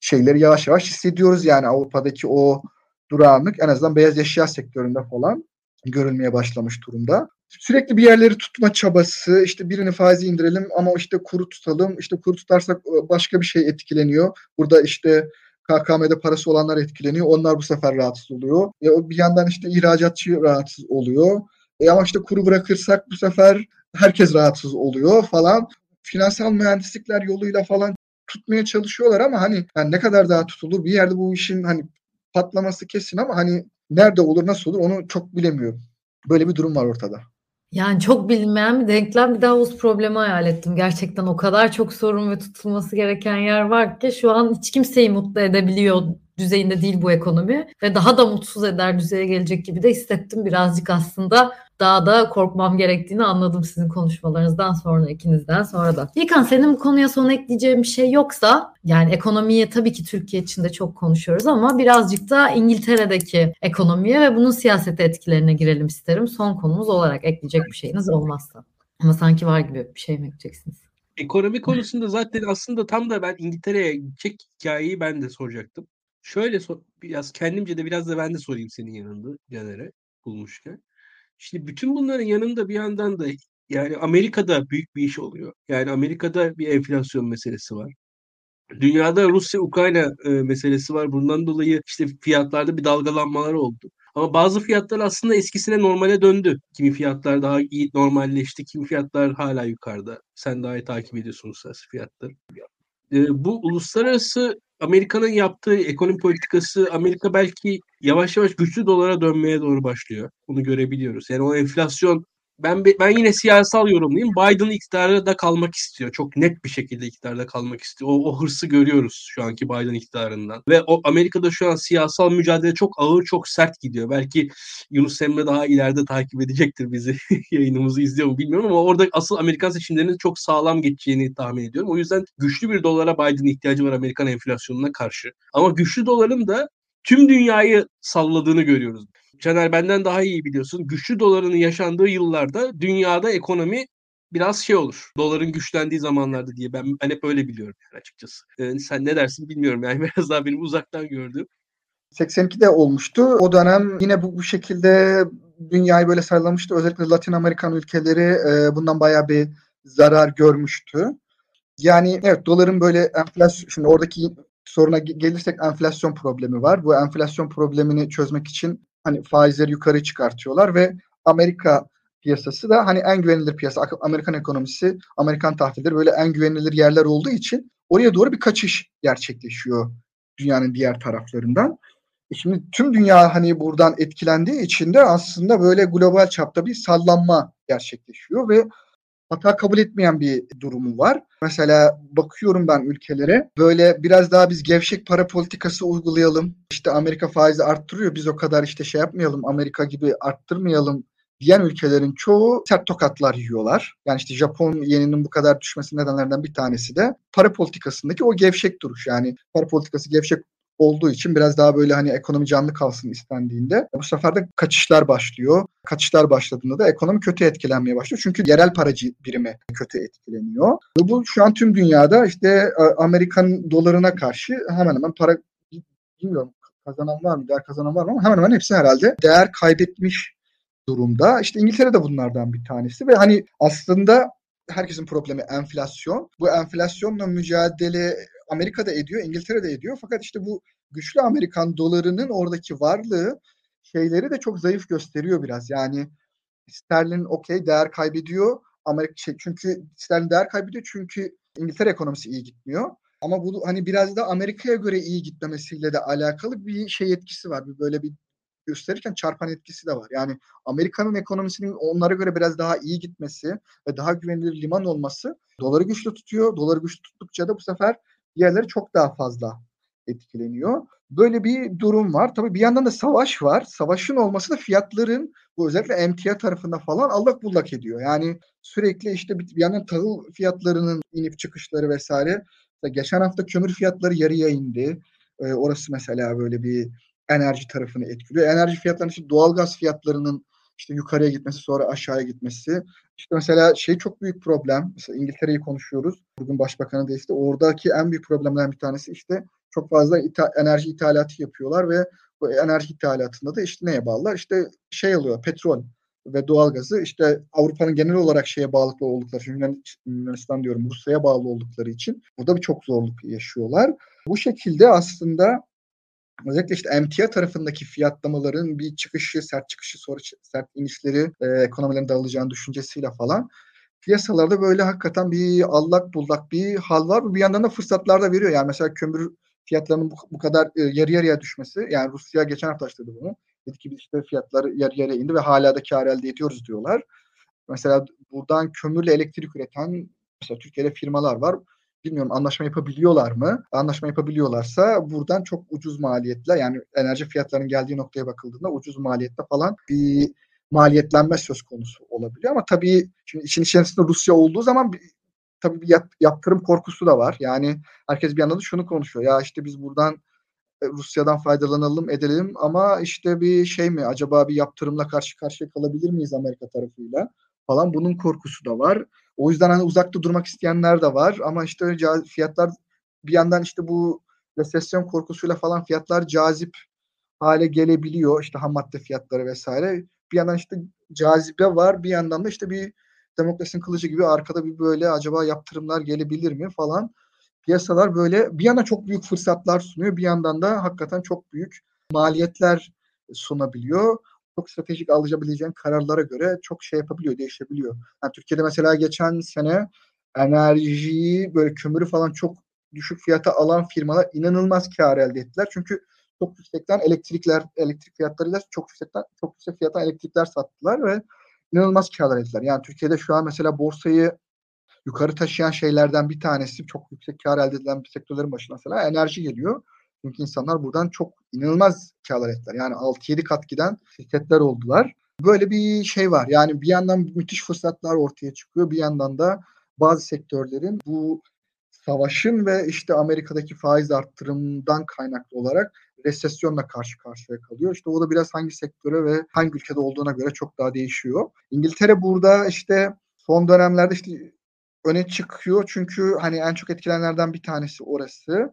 Speaker 3: Şeyleri yavaş yavaş hissediyoruz yani Avrupa'daki o durağanlık en azından beyaz eşya sektöründe falan görülmeye başlamış durumda. Sürekli bir yerleri tutma çabası, işte birini faizi indirelim ama işte kuru tutalım, işte kuru tutarsak e, başka bir şey etkileniyor. Burada işte KKM'de parası olanlar etkileniyor. Onlar bu sefer rahatsız oluyor. E, bir yandan işte ihracatçı rahatsız oluyor. E ama işte kuru bırakırsak bu sefer herkes rahatsız oluyor falan. Finansal mühendislikler yoluyla falan tutmaya çalışıyorlar ama hani yani ne kadar daha tutulur bir yerde bu işin hani patlaması kesin ama hani nerede olur nasıl olur onu çok bilemiyorum. Böyle bir durum var ortada.
Speaker 1: Yani çok bilinmeyen bir denklem bir Davos problemi hayal ettim. Gerçekten o kadar çok sorun ve tutulması gereken yer var ki şu an hiç kimseyi mutlu edebiliyor düzeyinde değil bu ekonomi ve daha da mutsuz eder düzeye gelecek gibi de hissettim birazcık aslında daha da korkmam gerektiğini anladım sizin konuşmalarınızdan sonra ikinizden sonra da. İlkan senin bu konuya son ekleyeceğim bir şey yoksa yani ekonomiye tabii ki Türkiye için de çok konuşuyoruz ama birazcık da İngiltere'deki ekonomiye ve bunun siyasete etkilerine girelim isterim. Son konumuz olarak ekleyecek bir şeyiniz olmazsa. Ama sanki var gibi bir şey mi ekleyeceksiniz?
Speaker 2: Ekonomi konusunda zaten aslında tam da ben İngiltere'ye gidecek hikayeyi ben de soracaktım. Şöyle sor, biraz kendimce de biraz da ben de sorayım senin yanında Caner'e bulmuşken. Şimdi bütün bunların yanında bir yandan da yani Amerika'da büyük bir iş oluyor. Yani Amerika'da bir enflasyon meselesi var. Dünyada Rusya-Ukrayna e, meselesi var. Bundan dolayı işte fiyatlarda bir dalgalanmalar oldu. Ama bazı fiyatlar aslında eskisine normale döndü. Kimi fiyatlar daha iyi normalleşti, kimi fiyatlar hala yukarıda. Sen daha iyi takip ediyorsun fiyatları. E, bu uluslararası Amerika'nın yaptığı ekonomi politikası Amerika belki yavaş yavaş güçlü dolara dönmeye doğru başlıyor. Bunu görebiliyoruz. Yani o enflasyon ben ben yine siyasal yorumlayayım. Biden iktidarda kalmak istiyor. Çok net bir şekilde iktidarda kalmak istiyor. O, o hırsı görüyoruz şu anki Biden iktidarından. Ve o Amerika'da şu an siyasal mücadele çok ağır, çok sert gidiyor. Belki Yunus Emre daha ileride takip edecektir bizi. Yayınımızı izliyor mu bilmiyorum ama orada asıl Amerikan seçimlerinin çok sağlam geçeceğini tahmin ediyorum. O yüzden güçlü bir dolara Biden'ın ihtiyacı var Amerikan enflasyonuna karşı. Ama güçlü doların da tüm dünyayı salladığını görüyoruz. Caner benden daha iyi biliyorsun. Güçlü doların yaşandığı yıllarda dünyada ekonomi biraz şey olur. Doların güçlendiği zamanlarda diye ben, ben hep öyle biliyorum yani açıkçası. Ee, sen ne dersin bilmiyorum yani biraz daha benim uzaktan gördüğüm.
Speaker 3: 82'de olmuştu. O dönem yine bu, bu şekilde dünyayı böyle sallamıştı. Özellikle Latin Amerikan ülkeleri e, bundan bayağı bir zarar görmüştü. Yani evet doların böyle enflasyon şimdi oradaki soruna gelirsek enflasyon problemi var. Bu enflasyon problemini çözmek için hani faizleri yukarı çıkartıyorlar ve Amerika piyasası da hani en güvenilir piyasa. Amerikan ekonomisi, Amerikan tahvilleri böyle en güvenilir yerler olduğu için oraya doğru bir kaçış gerçekleşiyor dünyanın diğer taraflarından. E şimdi tüm dünya hani buradan etkilendiği için de aslında böyle global çapta bir sallanma gerçekleşiyor ve hata kabul etmeyen bir durumu var. Mesela bakıyorum ben ülkelere böyle biraz daha biz gevşek para politikası uygulayalım. İşte Amerika faizi arttırıyor biz o kadar işte şey yapmayalım Amerika gibi arttırmayalım diyen ülkelerin çoğu sert tokatlar yiyorlar. Yani işte Japon yeninin bu kadar düşmesi nedenlerden bir tanesi de para politikasındaki o gevşek duruş. Yani para politikası gevşek olduğu için biraz daha böyle hani ekonomi canlı kalsın istendiğinde bu sefer de kaçışlar başlıyor. Kaçışlar başladığında da ekonomi kötü etkilenmeye başlıyor. Çünkü yerel paracı birimi kötü etkileniyor. Ve bu şu an tüm dünyada işte e, Amerikan dolarına karşı hemen hemen para bilmiyorum kazanan var mı, değer kazanan var mı ama hemen hemen hepsi herhalde değer kaybetmiş durumda. İşte İngiltere de bunlardan bir tanesi ve hani aslında herkesin problemi enflasyon. Bu enflasyonla mücadele Amerika'da ediyor, İngiltere'de ediyor. Fakat işte bu güçlü Amerikan dolarının oradaki varlığı şeyleri de çok zayıf gösteriyor biraz. Yani sterlin okey değer kaybediyor. Amerika şey, çünkü sterlin değer kaybediyor çünkü İngiltere ekonomisi iyi gitmiyor. Ama bu hani biraz da Amerika'ya göre iyi gitmemesiyle de alakalı bir şey etkisi var. Bir böyle bir gösterirken çarpan etkisi de var. Yani Amerika'nın ekonomisinin onlara göre biraz daha iyi gitmesi ve daha güvenilir liman olması doları güçlü tutuyor. Doları güçlü tuttukça da bu sefer diğerleri çok daha fazla etkileniyor. Böyle bir durum var. Tabii bir yandan da savaş var. Savaşın olması da fiyatların bu özellikle emtia tarafında falan allak bullak ediyor. Yani sürekli işte bir, bir yandan tahıl fiyatlarının inip çıkışları vesaire. Geçen hafta kömür fiyatları yarıya indi. Ee, orası mesela böyle bir enerji tarafını etkiliyor. Enerji fiyatlarının işte doğalgaz fiyatlarının işte yukarıya gitmesi sonra aşağıya gitmesi. İşte mesela şey çok büyük problem. Mesela İngiltere'yi konuşuyoruz. Bugün başbakanı da oradaki en büyük problemlerden bir tanesi işte çok fazla ita- enerji ithalatı yapıyorlar ve bu enerji ithalatında da işte neye bağlılar? İşte şey alıyor petrol ve doğalgazı işte Avrupa'nın genel olarak şeye bağlı oldukları için Yunanistan diyorum Rusya'ya bağlı oldukları için burada bir çok zorluk yaşıyorlar. Bu şekilde aslında özellikle işte emtia tarafındaki fiyatlamaların bir çıkışı, sert çıkışı, sonra sert inişleri e, ekonomilerin dağılacağını düşüncesiyle falan piyasalarda böyle hakikaten bir allak bullak bir hal var. Bir yandan da fırsatlar da veriyor. Yani mesela kömür fiyatlarının bu, bu kadar e, yarı yarıya düşmesi yani Rusya geçen hafta açtırdı bunu. Dedi ki işte fiyatlar yarı yarıya indi ve hala da kar elde ediyoruz diyorlar. Mesela buradan kömürle elektrik üreten mesela Türkiye'de firmalar var. Bilmiyorum anlaşma yapabiliyorlar mı? Anlaşma yapabiliyorlarsa buradan çok ucuz maliyetle yani enerji fiyatlarının geldiği noktaya bakıldığında ucuz maliyette falan bir maliyetlenme söz konusu olabiliyor. Ama tabii şimdi işin içerisinde Rusya olduğu zaman tabii bir yaptırım korkusu da var. Yani herkes bir yandan da şunu konuşuyor. Ya işte biz buradan e, Rusya'dan faydalanalım edelim ama işte bir şey mi acaba bir yaptırımla karşı karşıya kalabilir miyiz Amerika tarafıyla falan bunun korkusu da var. O yüzden hani uzakta durmak isteyenler de var ama işte fiyatlar bir yandan işte bu resesyon korkusuyla falan fiyatlar cazip hale gelebiliyor. İşte ham madde fiyatları vesaire. Bir yandan işte cazibe var bir yandan da işte bir demokrasinin kılıcı gibi arkada bir böyle acaba yaptırımlar gelebilir mi falan. Piyasalar böyle bir yana çok büyük fırsatlar sunuyor. Bir yandan da hakikaten çok büyük maliyetler sunabiliyor. Çok stratejik alabileceğin kararlara göre çok şey yapabiliyor, değişebiliyor. Yani Türkiye'de mesela geçen sene enerjiyi böyle kömürü falan çok düşük fiyata alan firmalar inanılmaz kar elde ettiler. Çünkü çok yüksekten elektrikler, elektrik fiyatlarıyla çok yüksekten çok yüksek fiyata elektrikler sattılar ve inanılmaz karlar ettiler. Yani Türkiye'de şu an mesela borsayı yukarı taşıyan şeylerden bir tanesi çok yüksek kar elde edilen bir sektörlerin başına mesela enerji geliyor. Çünkü insanlar buradan çok inanılmaz karlar ettiler. Yani 6-7 kat giden şirketler oldular. Böyle bir şey var. Yani bir yandan müthiş fırsatlar ortaya çıkıyor. Bir yandan da bazı sektörlerin bu savaşın ve işte Amerika'daki faiz arttırımından kaynaklı olarak resesyonla karşı karşıya kalıyor. İşte o da biraz hangi sektöre ve hangi ülkede olduğuna göre çok daha değişiyor. İngiltere burada işte son dönemlerde işte öne çıkıyor çünkü hani en çok etkilenenlerden bir tanesi orası.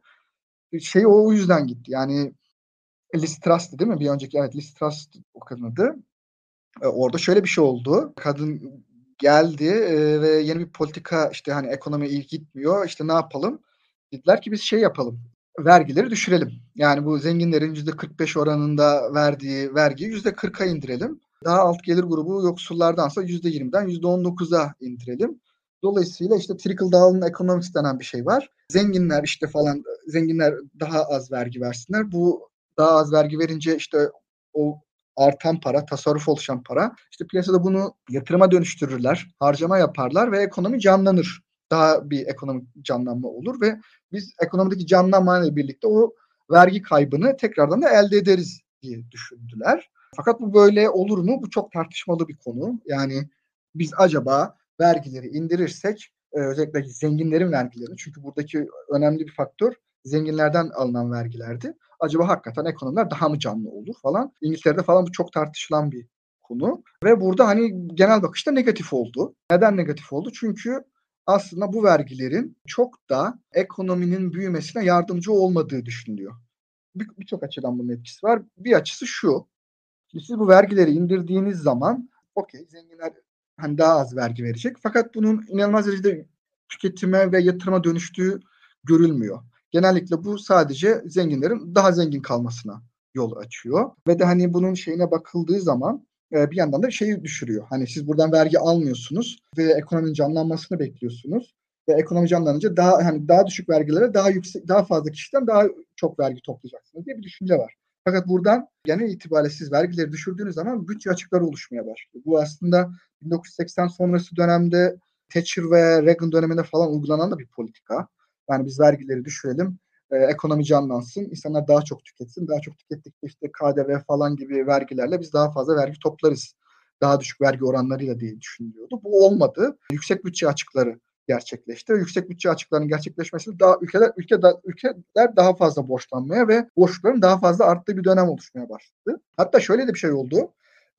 Speaker 3: Şey o yüzden gitti. Yani Liz Truss'tı değil mi? Bir önceki evet Liz Truss o kadın adı. E, orada şöyle bir şey oldu. Kadın geldi e, ve yeni bir politika işte hani ekonomi iyi gitmiyor. İşte ne yapalım? Dediler ki biz şey yapalım vergileri düşürelim. Yani bu zenginlerin %45 oranında verdiği vergiyi %40'a indirelim. Daha alt gelir grubu yoksullardansa %20'den %19'a indirelim. Dolayısıyla işte trickle down economics denen bir şey var. Zenginler işte falan zenginler daha az vergi versinler. Bu daha az vergi verince işte o artan para, tasarruf oluşan para işte piyasada bunu yatırıma dönüştürürler, harcama yaparlar ve ekonomi canlanır. Daha bir ekonomik canlanma olur ve biz ekonomideki canlanmayla birlikte o vergi kaybını tekrardan da elde ederiz diye düşündüler. Fakat bu böyle olur mu? Bu çok tartışmalı bir konu. Yani biz acaba vergileri indirirsek e, özellikle zenginlerin vergilerini çünkü buradaki önemli bir faktör zenginlerden alınan vergilerdi. Acaba hakikaten ekonomiler daha mı canlı olur falan. İngiltere'de falan bu çok tartışılan bir konu. Ve burada hani genel bakışta negatif oldu. Neden negatif oldu? Çünkü aslında bu vergilerin çok da ekonominin büyümesine yardımcı olmadığı düşünülüyor. Birçok bir açıdan bunun etkisi var. Bir açısı şu. Siz bu vergileri indirdiğiniz zaman okey zenginler hani daha az vergi verecek. Fakat bunun inanılmaz derecede tüketime ve yatırıma dönüştüğü görülmüyor. Genellikle bu sadece zenginlerin daha zengin kalmasına yol açıyor. Ve de hani bunun şeyine bakıldığı zaman e, bir yandan da şeyi düşürüyor. Hani siz buradan vergi almıyorsunuz ve ekonominin canlanmasını bekliyorsunuz. ve ekonomi canlanınca daha hani daha düşük vergilere daha yüksek daha fazla kişiden daha çok vergi toplayacaksınız diye bir düşünce var. Fakat buradan genel itibariyle siz vergileri düşürdüğünüz zaman bütçe açıkları oluşmaya başlıyor. Bu aslında 1980 sonrası dönemde Thatcher ve Reagan döneminde falan uygulanan da bir politika. Yani biz vergileri düşürelim, e, ekonomi canlansın, insanlar daha çok tüketsin. Daha çok tükettikçe işte KDV falan gibi vergilerle biz daha fazla vergi toplarız. Daha düşük vergi oranlarıyla diye düşünülüyordu. Bu olmadı. Yüksek bütçe açıkları gerçekleşti. Yüksek bütçe açıklarının gerçekleşmesi daha ülkeler ülke ülkeler daha fazla borçlanmaya ve borçların daha fazla arttığı bir dönem oluşmaya başladı. Hatta şöyle de bir şey oldu.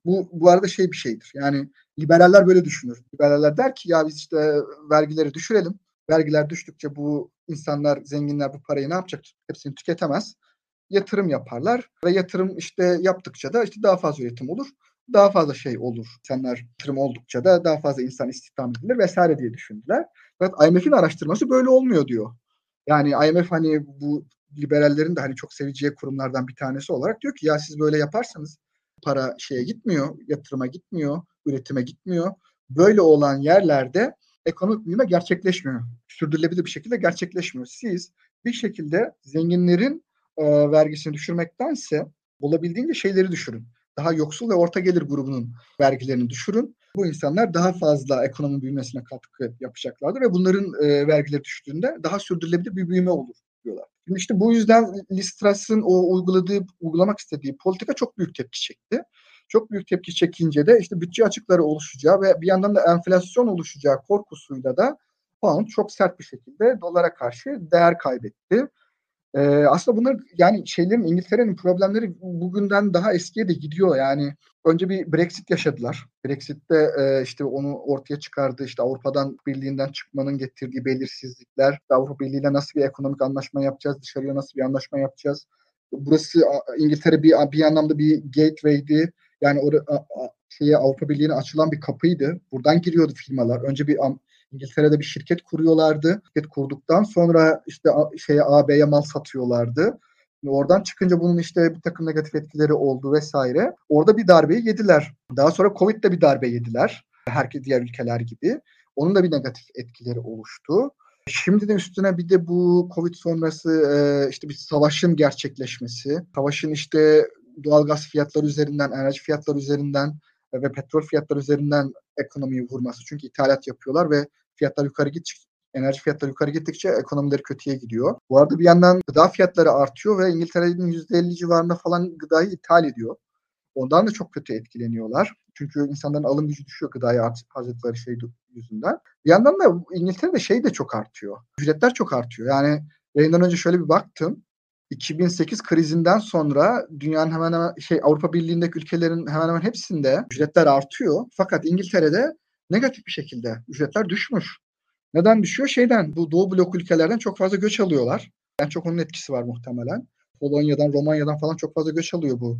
Speaker 3: Bu bu arada şey bir şeydir. Yani liberaller böyle düşünür. Liberaller der ki ya biz işte vergileri düşürelim. Vergiler düştükçe bu insanlar, zenginler bu parayı ne yapacak? Hepsini tüketemez. Yatırım yaparlar ve yatırım işte yaptıkça da işte daha fazla üretim olur daha fazla şey olur. İnsanlar yatırım oldukça da daha fazla insan istihdam edilir vesaire diye düşündüler. Fakat IMF'in araştırması böyle olmuyor diyor. Yani IMF hani bu liberallerin de hani çok seveceği kurumlardan bir tanesi olarak diyor ki ya siz böyle yaparsanız para şeye gitmiyor, yatırıma gitmiyor, üretime gitmiyor. Böyle olan yerlerde ekonomik büyüme gerçekleşmiyor. Sürdürülebilir bir şekilde gerçekleşmiyor. Siz bir şekilde zenginlerin e, vergisini düşürmektense olabildiğince şeyleri düşürün daha yoksul ve orta gelir grubunun vergilerini düşürün. Bu insanlar daha fazla ekonomi büyümesine katkı yapacaklardır ve bunların e, vergileri düştüğünde daha sürdürülebilir bir büyüme olur diyorlar. Şimdi işte bu yüzden Listras'ın o uyguladığı, uygulamak istediği politika çok büyük tepki çekti. Çok büyük tepki çekince de işte bütçe açıkları oluşacağı ve bir yandan da enflasyon oluşacağı korkusuyla da pound çok sert bir şekilde dolara karşı değer kaybetti. E, aslında bunlar yani şeylerin İngiltere'nin problemleri bugünden daha eskiye de gidiyor. Yani önce bir Brexit yaşadılar. Brexit'te e, işte onu ortaya çıkardı. İşte Avrupa'dan Birliği'nden çıkmanın getirdiği belirsizlikler. Avrupa Birliği'yle nasıl bir ekonomik anlaşma yapacağız? Dışarıya nasıl bir anlaşma yapacağız? Burası İngiltere bir bir anlamda bir gateway'di. Yani orada şeye Avrupa Birliği'ne açılan bir kapıydı. Buradan giriyordu firmalar. Önce bir İngiltere'de bir şirket kuruyorlardı. Şirket kurduktan sonra işte şeye AB'ye mal satıyorlardı. Oradan çıkınca bunun işte bir takım negatif etkileri oldu vesaire. Orada bir darbeyi yediler. Daha sonra Covid'de bir darbe yediler. Herkes diğer ülkeler gibi. Onun da bir negatif etkileri oluştu. Şimdi de üstüne bir de bu Covid sonrası işte bir savaşın gerçekleşmesi, savaşın işte doğalgaz fiyatları üzerinden, enerji fiyatları üzerinden ve petrol fiyatları üzerinden ekonomiyi vurması. Çünkü ithalat yapıyorlar ve fiyatlar yukarı gittikçe enerji fiyatları yukarı gittikçe ekonomileri kötüye gidiyor. Bu arada bir yandan gıda fiyatları artıyor ve İngiltere'nin %50 civarında falan gıdayı ithal ediyor. Ondan da çok kötü etkileniyorlar. Çünkü insanların alım gücü düşüyor gıdaya harcadıkları şey yüzünden. Bir yandan da İngiltere'de şey de çok artıyor. Ücretler çok artıyor. Yani yayından önce şöyle bir baktım. 2008 krizinden sonra dünyanın hemen hemen şey Avrupa Birliği'ndeki ülkelerin hemen hemen hepsinde ücretler artıyor. Fakat İngiltere'de negatif bir şekilde ücretler düşmüş. Neden düşüyor? Şeyden bu Doğu blok ülkelerden çok fazla göç alıyorlar. Yani çok onun etkisi var muhtemelen. Polonya'dan, Romanya'dan falan çok fazla göç alıyor bu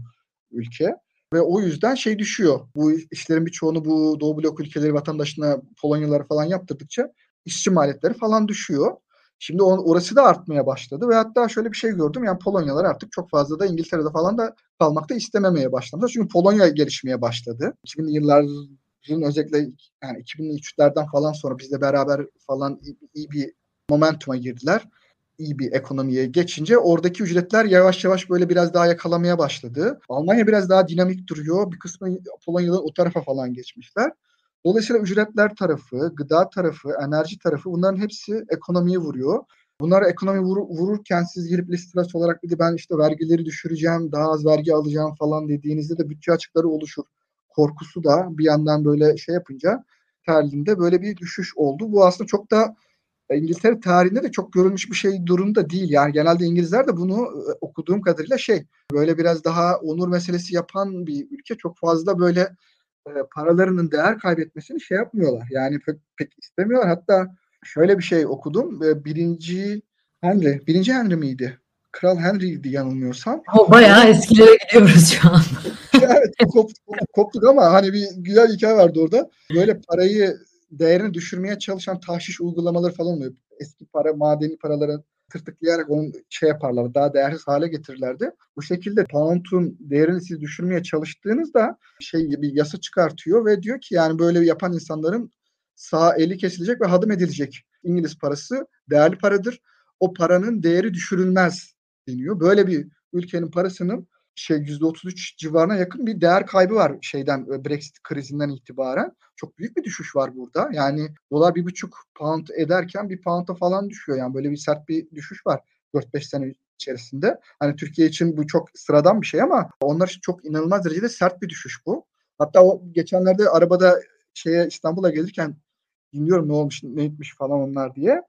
Speaker 3: ülke. Ve o yüzden şey düşüyor. Bu işlerin birçoğunu bu Doğu blok ülkeleri vatandaşına Polonyalıları falan yaptırdıkça işçi maliyetleri falan düşüyor. Şimdi orası da artmaya başladı ve hatta şöyle bir şey gördüm. Yani Polonyalar artık çok fazla da İngiltere'de falan da kalmakta istememeye başlamışlar. Çünkü Polonya gelişmeye başladı. 2000'li yılların özellikle yani 2003'lerden falan sonra bizle beraber falan iyi, bir momentuma girdiler. İyi bir ekonomiye geçince oradaki ücretler yavaş yavaş böyle biraz daha yakalamaya başladı. Almanya biraz daha dinamik duruyor. Bir kısmı Polonya'da o tarafa falan geçmişler. Dolayısıyla ücretler tarafı, gıda tarafı, enerji tarafı bunların hepsi ekonomiye vuruyor. Bunlar ekonomi vur, vururken siz girip listras olarak bir de ben işte vergileri düşüreceğim, daha az vergi alacağım falan dediğinizde de bütçe açıkları oluşur. Korkusu da bir yandan böyle şey yapınca terlinde böyle bir düşüş oldu. Bu aslında çok da e, İngiltere tarihinde de çok görülmüş bir şey durumda değil. Yani genelde İngilizler de bunu e, okuduğum kadarıyla şey böyle biraz daha onur meselesi yapan bir ülke. Çok fazla böyle e, paralarının değer kaybetmesini şey yapmıyorlar. Yani pek, pek istemiyorlar. Hatta şöyle bir şey okudum. Birinci Henry, birinci Henry miydi? Kral Henry'di yanılmıyorsam.
Speaker 1: O bayağı eskilere gidiyoruz şu an.
Speaker 3: evet koptuk, koptuk ama hani bir güzel hikaye vardı orada. Böyle parayı değerini düşürmeye çalışan tahşiş uygulamaları falan oluyor. Eski para, madeni paraların tırtıklayarak onu şey yaparlar, daha değersiz hale getirirlerdi. Bu şekilde pound'un değerini siz düşürmeye çalıştığınızda şey bir yasa çıkartıyor ve diyor ki yani böyle yapan insanların sağ eli kesilecek ve hadım edilecek. İngiliz parası değerli paradır. O paranın değeri düşürülmez deniyor. Böyle bir ülkenin parasının şey %33 civarına yakın bir değer kaybı var şeyden e, Brexit krizinden itibaren. Çok büyük bir düşüş var burada. Yani dolar bir buçuk pound ederken bir pound'a falan düşüyor. Yani böyle bir sert bir düşüş var 4-5 sene içerisinde. Hani Türkiye için bu çok sıradan bir şey ama onlar için çok inanılmaz derecede sert bir düşüş bu. Hatta o geçenlerde arabada şeye İstanbul'a gelirken dinliyorum ne olmuş ne etmiş falan onlar diye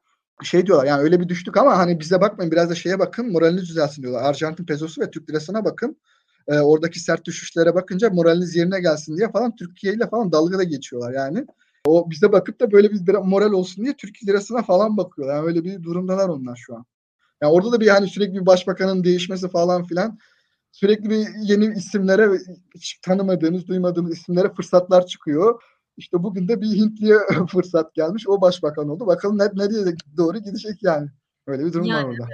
Speaker 3: şey diyorlar yani öyle bir düştük ama hani bize bakmayın biraz da şeye bakın moraliniz düzelsin diyorlar. Arjantin pesosu ve Türk lirasına bakın. E, oradaki sert düşüşlere bakınca moraliniz yerine gelsin diye falan Türkiye ile falan dalga da geçiyorlar yani. O bize bakıp da böyle bir moral olsun diye Türk lirasına falan bakıyorlar. Yani öyle bir durumdalar onlar şu an. Yani orada da bir hani sürekli bir başbakanın değişmesi falan filan sürekli bir yeni isimlere hiç tanımadığımız, duymadığımız isimlere fırsatlar çıkıyor. İşte bugün de bir Hintliye fırsat gelmiş. O başbakan oldu. Bakalım ne, nereye doğru gidecek yani. Öyle bir durum yani, var orada.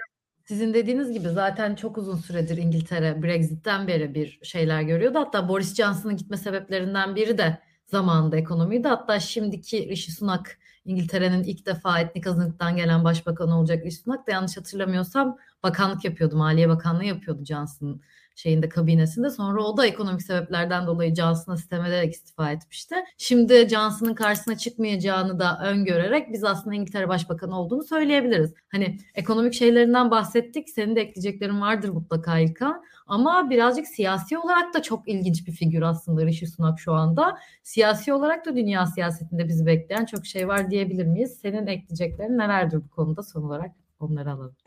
Speaker 1: Sizin dediğiniz gibi zaten çok uzun süredir İngiltere Brexit'ten beri bir şeyler görüyordu. Hatta Boris Johnson'ın gitme sebeplerinden biri de zamanında ekonomiydi. Hatta şimdiki Rishi Sunak İngiltere'nin ilk defa etnik azınlıktan gelen başbakan olacak Rishi Sunak da yanlış hatırlamıyorsam bakanlık yapıyordu. Maliye Bakanlığı yapıyordu Johnson'ın şeyinde kabinesinde. Sonra o da ekonomik sebeplerden dolayı Johnson'a sitem ederek istifa etmişti. Şimdi Johnson'ın karşısına çıkmayacağını da öngörerek biz aslında İngiltere Başbakanı olduğunu söyleyebiliriz. Hani ekonomik şeylerinden bahsettik. Senin de ekleyeceklerin vardır mutlaka İlkan. Ama birazcık siyasi olarak da çok ilginç bir figür aslında Rishi Sunak şu anda. Siyasi olarak da dünya siyasetinde bizi bekleyen çok şey var diyebilir miyiz? Senin ekleyeceklerin nelerdir bu konuda son olarak onları alalım.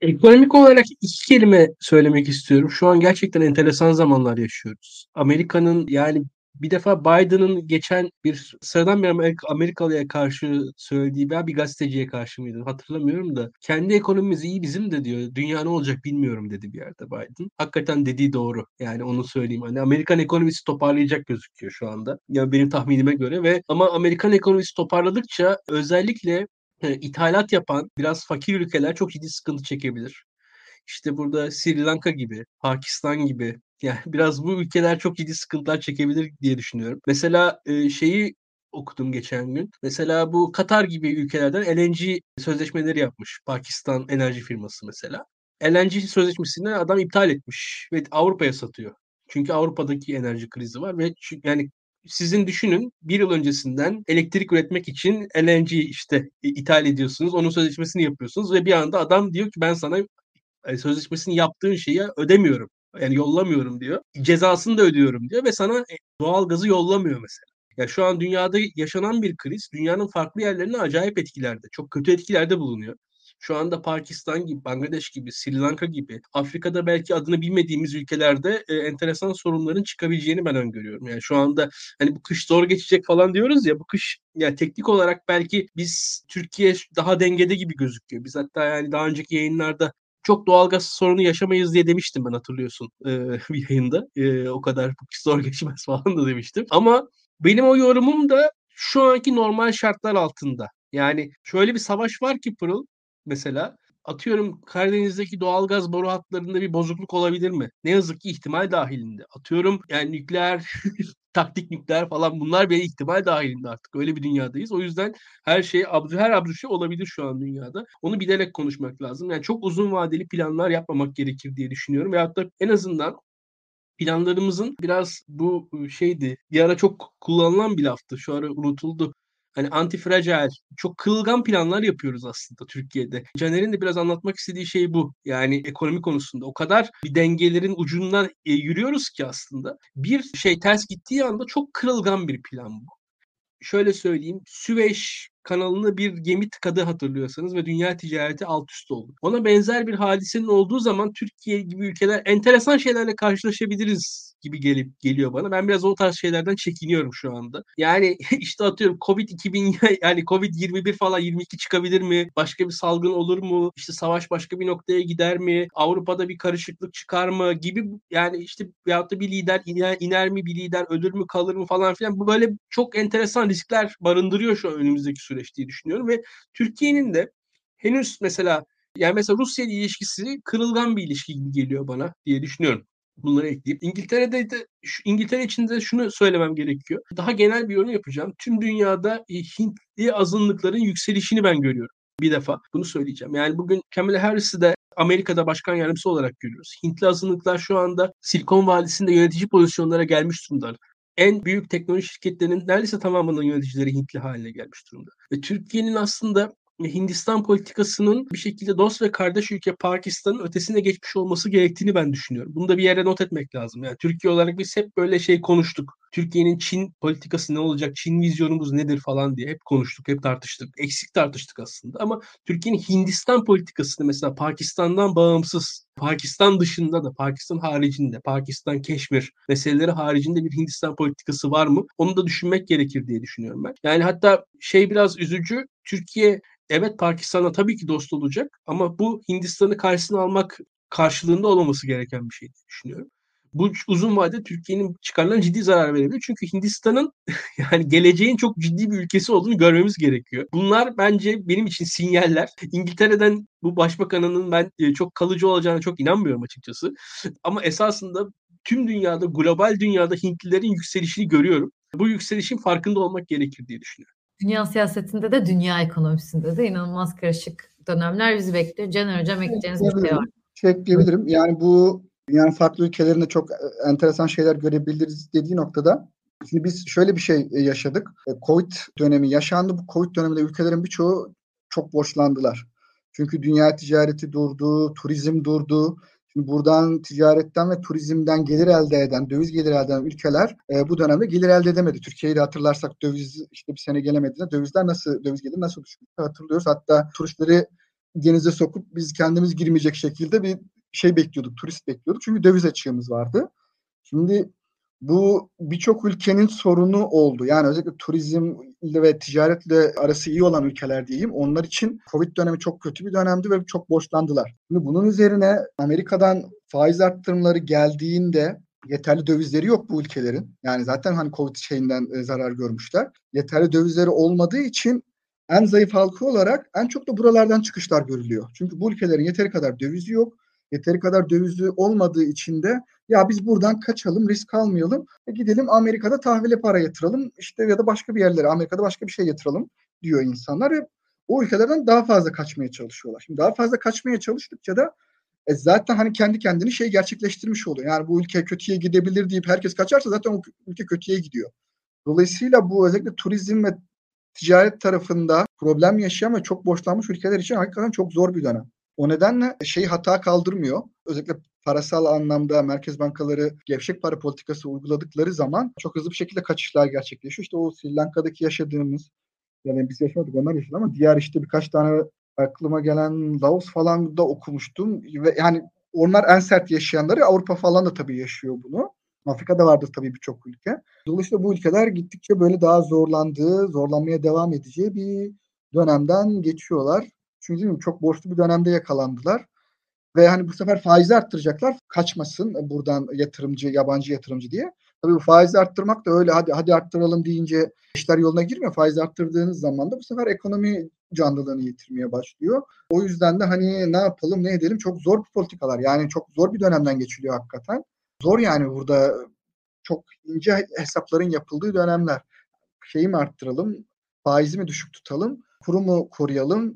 Speaker 2: Ekonomik olarak iki kelime söylemek istiyorum. Şu an gerçekten enteresan zamanlar yaşıyoruz. Amerika'nın yani bir defa Biden'ın geçen bir sıradan bir Amerika, Amerikalıya karşı söylediği veya bir gazeteciye karşı mıydı hatırlamıyorum da kendi ekonomimiz iyi bizim de diyor. Dünya ne olacak bilmiyorum dedi bir yerde Biden. Hakikaten dediği doğru. Yani onu söyleyeyim. Hani Amerikan ekonomisi toparlayacak gözüküyor şu anda. Yani benim tahminime göre ve ama Amerikan ekonomisi toparladıkça özellikle ithalat yapan biraz fakir ülkeler çok ciddi sıkıntı çekebilir. İşte burada Sri Lanka gibi, Pakistan gibi yani biraz bu ülkeler çok ciddi sıkıntılar çekebilir diye düşünüyorum. Mesela e, şeyi okudum geçen gün. Mesela bu Katar gibi ülkelerden LNG sözleşmeleri yapmış. Pakistan enerji firması mesela. LNG sözleşmesini adam iptal etmiş ve Avrupa'ya satıyor. Çünkü Avrupa'daki enerji krizi var ve yani sizin düşünün bir yıl öncesinden elektrik üretmek için LNG işte ithal ediyorsunuz. Onun sözleşmesini yapıyorsunuz ve bir anda adam diyor ki ben sana e, sözleşmesini yaptığın şeyi ödemiyorum. Yani yollamıyorum diyor. Cezasını da ödüyorum diyor ve sana e, doğal gazı yollamıyor mesela. Ya şu an dünyada yaşanan bir kriz dünyanın farklı yerlerine acayip etkilerde, çok kötü etkilerde bulunuyor şu anda Pakistan gibi, Bangladeş gibi, Sri Lanka gibi, Afrika'da belki adını bilmediğimiz ülkelerde e, enteresan sorunların çıkabileceğini ben öngörüyorum. Yani şu anda hani bu kış zor geçecek falan diyoruz ya bu kış yani teknik olarak belki biz Türkiye daha dengede gibi gözüküyor. Biz hatta yani daha önceki yayınlarda çok doğalgaz sorunu yaşamayız diye demiştim ben hatırlıyorsun e, bir yayında. E, o kadar bu kış zor geçmez falan da demiştim. Ama benim o yorumum da şu anki normal şartlar altında. Yani şöyle bir savaş var ki Pırıl mesela atıyorum Karadeniz'deki doğalgaz boru hatlarında bir bozukluk olabilir mi? Ne yazık ki ihtimal dahilinde. Atıyorum yani nükleer, taktik nükleer falan bunlar bir ihtimal dahilinde artık. Öyle bir dünyadayız. O yüzden her şey her abdü şey olabilir şu an dünyada. Onu bilerek konuşmak lazım. Yani çok uzun vadeli planlar yapmamak gerekir diye düşünüyorum. Veyahut da en azından planlarımızın biraz bu şeydi. Bir ara çok kullanılan bir laftı. Şu ara unutuldu hani antifragile, çok kılgan planlar yapıyoruz aslında Türkiye'de. Caner'in de biraz anlatmak istediği şey bu. Yani ekonomi konusunda o kadar bir dengelerin ucundan e, yürüyoruz ki aslında. Bir şey ters gittiği anda çok kırılgan bir plan bu. Şöyle söyleyeyim, Süveyş kanalını bir gemi tıkadı hatırlıyorsanız ve dünya ticareti alt üst oldu. Ona benzer bir hadisenin olduğu zaman Türkiye gibi ülkeler enteresan şeylerle karşılaşabiliriz gibi gelip geliyor bana. Ben biraz o tarz şeylerden çekiniyorum şu anda. Yani işte atıyorum Covid 2000 yani Covid 21 falan 22 çıkabilir mi? Başka bir salgın olur mu? İşte savaş başka bir noktaya gider mi? Avrupa'da bir karışıklık çıkar mı? Gibi yani işte veyahut da bir lider iner, iner mi? Bir lider ölür mü kalır mı falan filan. Bu böyle çok enteresan riskler barındırıyor şu an önümüzdeki süreç diye düşünüyorum ve Türkiye'nin de henüz mesela yani mesela Rusya ile ilişkisi kırılgan bir ilişki gibi geliyor bana diye düşünüyorum. Bunları ekleyip İngiltere'de de şu, İngiltere için de şunu söylemem gerekiyor. Daha genel bir yorum yapacağım. Tüm dünyada e, Hintli azınlıkların yükselişini ben görüyorum. Bir defa bunu söyleyeceğim. Yani bugün Kamala Harris'i de Amerika'da başkan yardımcısı olarak görüyoruz. Hintli azınlıklar şu anda Silikon Vadisi'nde yönetici pozisyonlara gelmiş durumdalar en büyük teknoloji şirketlerinin neredeyse tamamının yöneticileri Hintli haline gelmiş durumda. Ve Türkiye'nin aslında Hindistan politikasının bir şekilde dost ve kardeş ülke Pakistan'ın ötesine geçmiş olması gerektiğini ben düşünüyorum. Bunu da bir yere not etmek lazım. Yani Türkiye olarak biz hep böyle şey konuştuk. Türkiye'nin Çin politikası ne olacak, Çin vizyonumuz nedir falan diye hep konuştuk, hep tartıştık. Eksik tartıştık aslında ama Türkiye'nin Hindistan politikasını mesela Pakistan'dan bağımsız, Pakistan dışında da, Pakistan haricinde, Pakistan, Keşmir meseleleri haricinde bir Hindistan politikası var mı? Onu da düşünmek gerekir diye düşünüyorum ben. Yani hatta şey biraz üzücü, Türkiye evet Pakistan'la tabii ki dost olacak ama bu Hindistan'ı karşısına almak karşılığında olmaması gereken bir şey diye düşünüyorum. Bu uzun vadede Türkiye'nin çıkarlarına ciddi zarar verebilir. Çünkü Hindistan'ın yani geleceğin çok ciddi bir ülkesi olduğunu görmemiz gerekiyor. Bunlar bence benim için sinyaller. İngiltere'den bu başbakanının ben e, çok kalıcı olacağına çok inanmıyorum açıkçası. Ama esasında tüm dünyada, global dünyada Hintlilerin yükselişini görüyorum. Bu yükselişin farkında olmak gerekir diye düşünüyorum.
Speaker 1: Dünya siyasetinde de dünya ekonomisinde de inanılmaz karışık dönemler bizi bekliyor. Can Hocam ekleyeceğiniz bir şey var.
Speaker 3: Şey ekleyebilirim. Yani bu dünyanın farklı ülkelerinde çok e, enteresan şeyler görebiliriz dediği noktada Şimdi biz şöyle bir şey e, yaşadık. E, Covid dönemi yaşandı. Bu Covid döneminde ülkelerin birçoğu çok borçlandılar. Çünkü dünya ticareti durdu, turizm durdu. Şimdi buradan ticaretten ve turizmden gelir elde eden, döviz gelir elde eden ülkeler e, bu dönemde gelir elde edemedi. Türkiye'yi de hatırlarsak döviz işte bir sene gelemediğinde dövizler nasıl döviz gelir nasıl düştü hatırlıyoruz. Hatta turistleri denize sokup biz kendimiz girmeyecek şekilde bir şey bekliyorduk, turist bekliyorduk. Çünkü döviz açığımız vardı. Şimdi bu birçok ülkenin sorunu oldu. Yani özellikle turizm ve ticaretle arası iyi olan ülkeler diyeyim. Onlar için Covid dönemi çok kötü bir dönemdi ve çok borçlandılar. Şimdi bunun üzerine Amerika'dan faiz arttırımları geldiğinde yeterli dövizleri yok bu ülkelerin. Yani zaten hani Covid şeyinden e, zarar görmüşler. Yeterli dövizleri olmadığı için en zayıf halkı olarak en çok da buralardan çıkışlar görülüyor. Çünkü bu ülkelerin yeteri kadar dövizi yok yeteri kadar dövizli olmadığı için de ya biz buradan kaçalım, risk almayalım. E gidelim Amerika'da tahvile para yatıralım. işte ya da başka bir yerlere Amerika'da başka bir şey yatıralım diyor insanlar ve o ülkelerden daha fazla kaçmaya çalışıyorlar. Şimdi daha fazla kaçmaya çalıştıkça da e zaten hani kendi kendini şey gerçekleştirmiş oluyor. Yani bu ülke kötüye gidebilir deyip herkes kaçarsa zaten o ülke kötüye gidiyor. Dolayısıyla bu özellikle turizm ve ticaret tarafında problem yaşayan ve çok borçlanmış ülkeler için hakikaten çok zor bir dönem. O nedenle şey hata kaldırmıyor. Özellikle parasal anlamda merkez bankaları gevşek para politikası uyguladıkları zaman çok hızlı bir şekilde kaçışlar gerçekleşiyor. İşte o Sri Lanka'daki yaşadığımız yani biz yaşamadık onlar yaşadı ama diğer işte birkaç tane aklıma gelen Laos falan da okumuştum ve yani onlar en sert yaşayanları Avrupa falan da tabii yaşıyor bunu. Afrika'da vardır tabii birçok ülke. Dolayısıyla bu ülkeler gittikçe böyle daha zorlandığı, zorlanmaya devam edeceği bir dönemden geçiyorlar. Çünkü çok borçlu bir dönemde yakalandılar. Ve hani bu sefer faizi arttıracaklar. Kaçmasın buradan yatırımcı, yabancı yatırımcı diye. Tabii bu faizi arttırmak da öyle hadi hadi arttıralım deyince işler yoluna girmiyor. Faizi arttırdığınız zaman da bu sefer ekonomi canlılığını yitirmeye başlıyor. O yüzden de hani ne yapalım ne edelim çok zor bir politikalar. Yani çok zor bir dönemden geçiliyor hakikaten. Zor yani burada çok ince hesapların yapıldığı dönemler. Şeyi mi arttıralım, faizi mi düşük tutalım, kurumu koruyalım,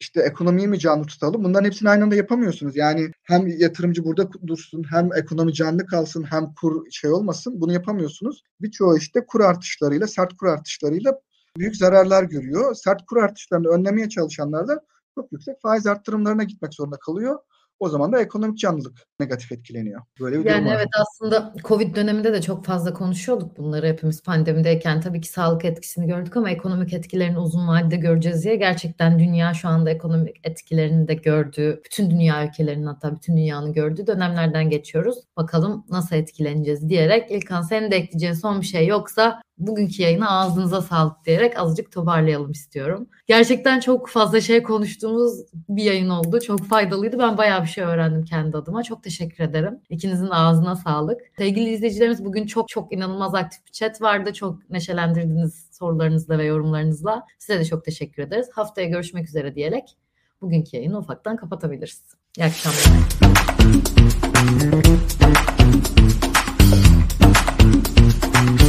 Speaker 3: işte ekonomiyi mi canlı tutalım? Bunların hepsini aynı anda yapamıyorsunuz. Yani hem yatırımcı burada dursun, hem ekonomi canlı kalsın, hem kur şey olmasın. Bunu yapamıyorsunuz. Birçoğu işte kur artışlarıyla, sert kur artışlarıyla büyük zararlar görüyor. Sert kur artışlarını önlemeye çalışanlar da çok yüksek faiz arttırımlarına gitmek zorunda kalıyor. O zaman da ekonomik canlılık negatif etkileniyor. Böyle bir
Speaker 1: yani
Speaker 3: durum
Speaker 1: var. evet aslında Covid döneminde de çok fazla konuşuyorduk bunları hepimiz pandemideyken. Tabii ki sağlık etkisini gördük ama ekonomik etkilerini uzun vadede göreceğiz diye gerçekten dünya şu anda ekonomik etkilerini de gördüğü, bütün dünya ülkelerinin hatta bütün dünyanın gördüğü dönemlerden geçiyoruz. Bakalım nasıl etkileneceğiz diyerek İlkan senin de ekleyeceğin son bir şey yoksa bugünkü yayına ağzınıza sağlık diyerek azıcık toparlayalım istiyorum. Gerçekten çok fazla şey konuştuğumuz bir yayın oldu. Çok faydalıydı. Ben bayağı bir şey öğrendim kendi adıma. Çok teşekkür ederim. İkinizin ağzına sağlık. Sevgili izleyicilerimiz bugün çok çok inanılmaz aktif bir chat vardı. çok neşelendirdiniz sorularınızla ve yorumlarınızla. Size de çok teşekkür ederiz. Haftaya görüşmek üzere diyerek bugünkü yayını ufaktan kapatabiliriz. İyi akşamlar.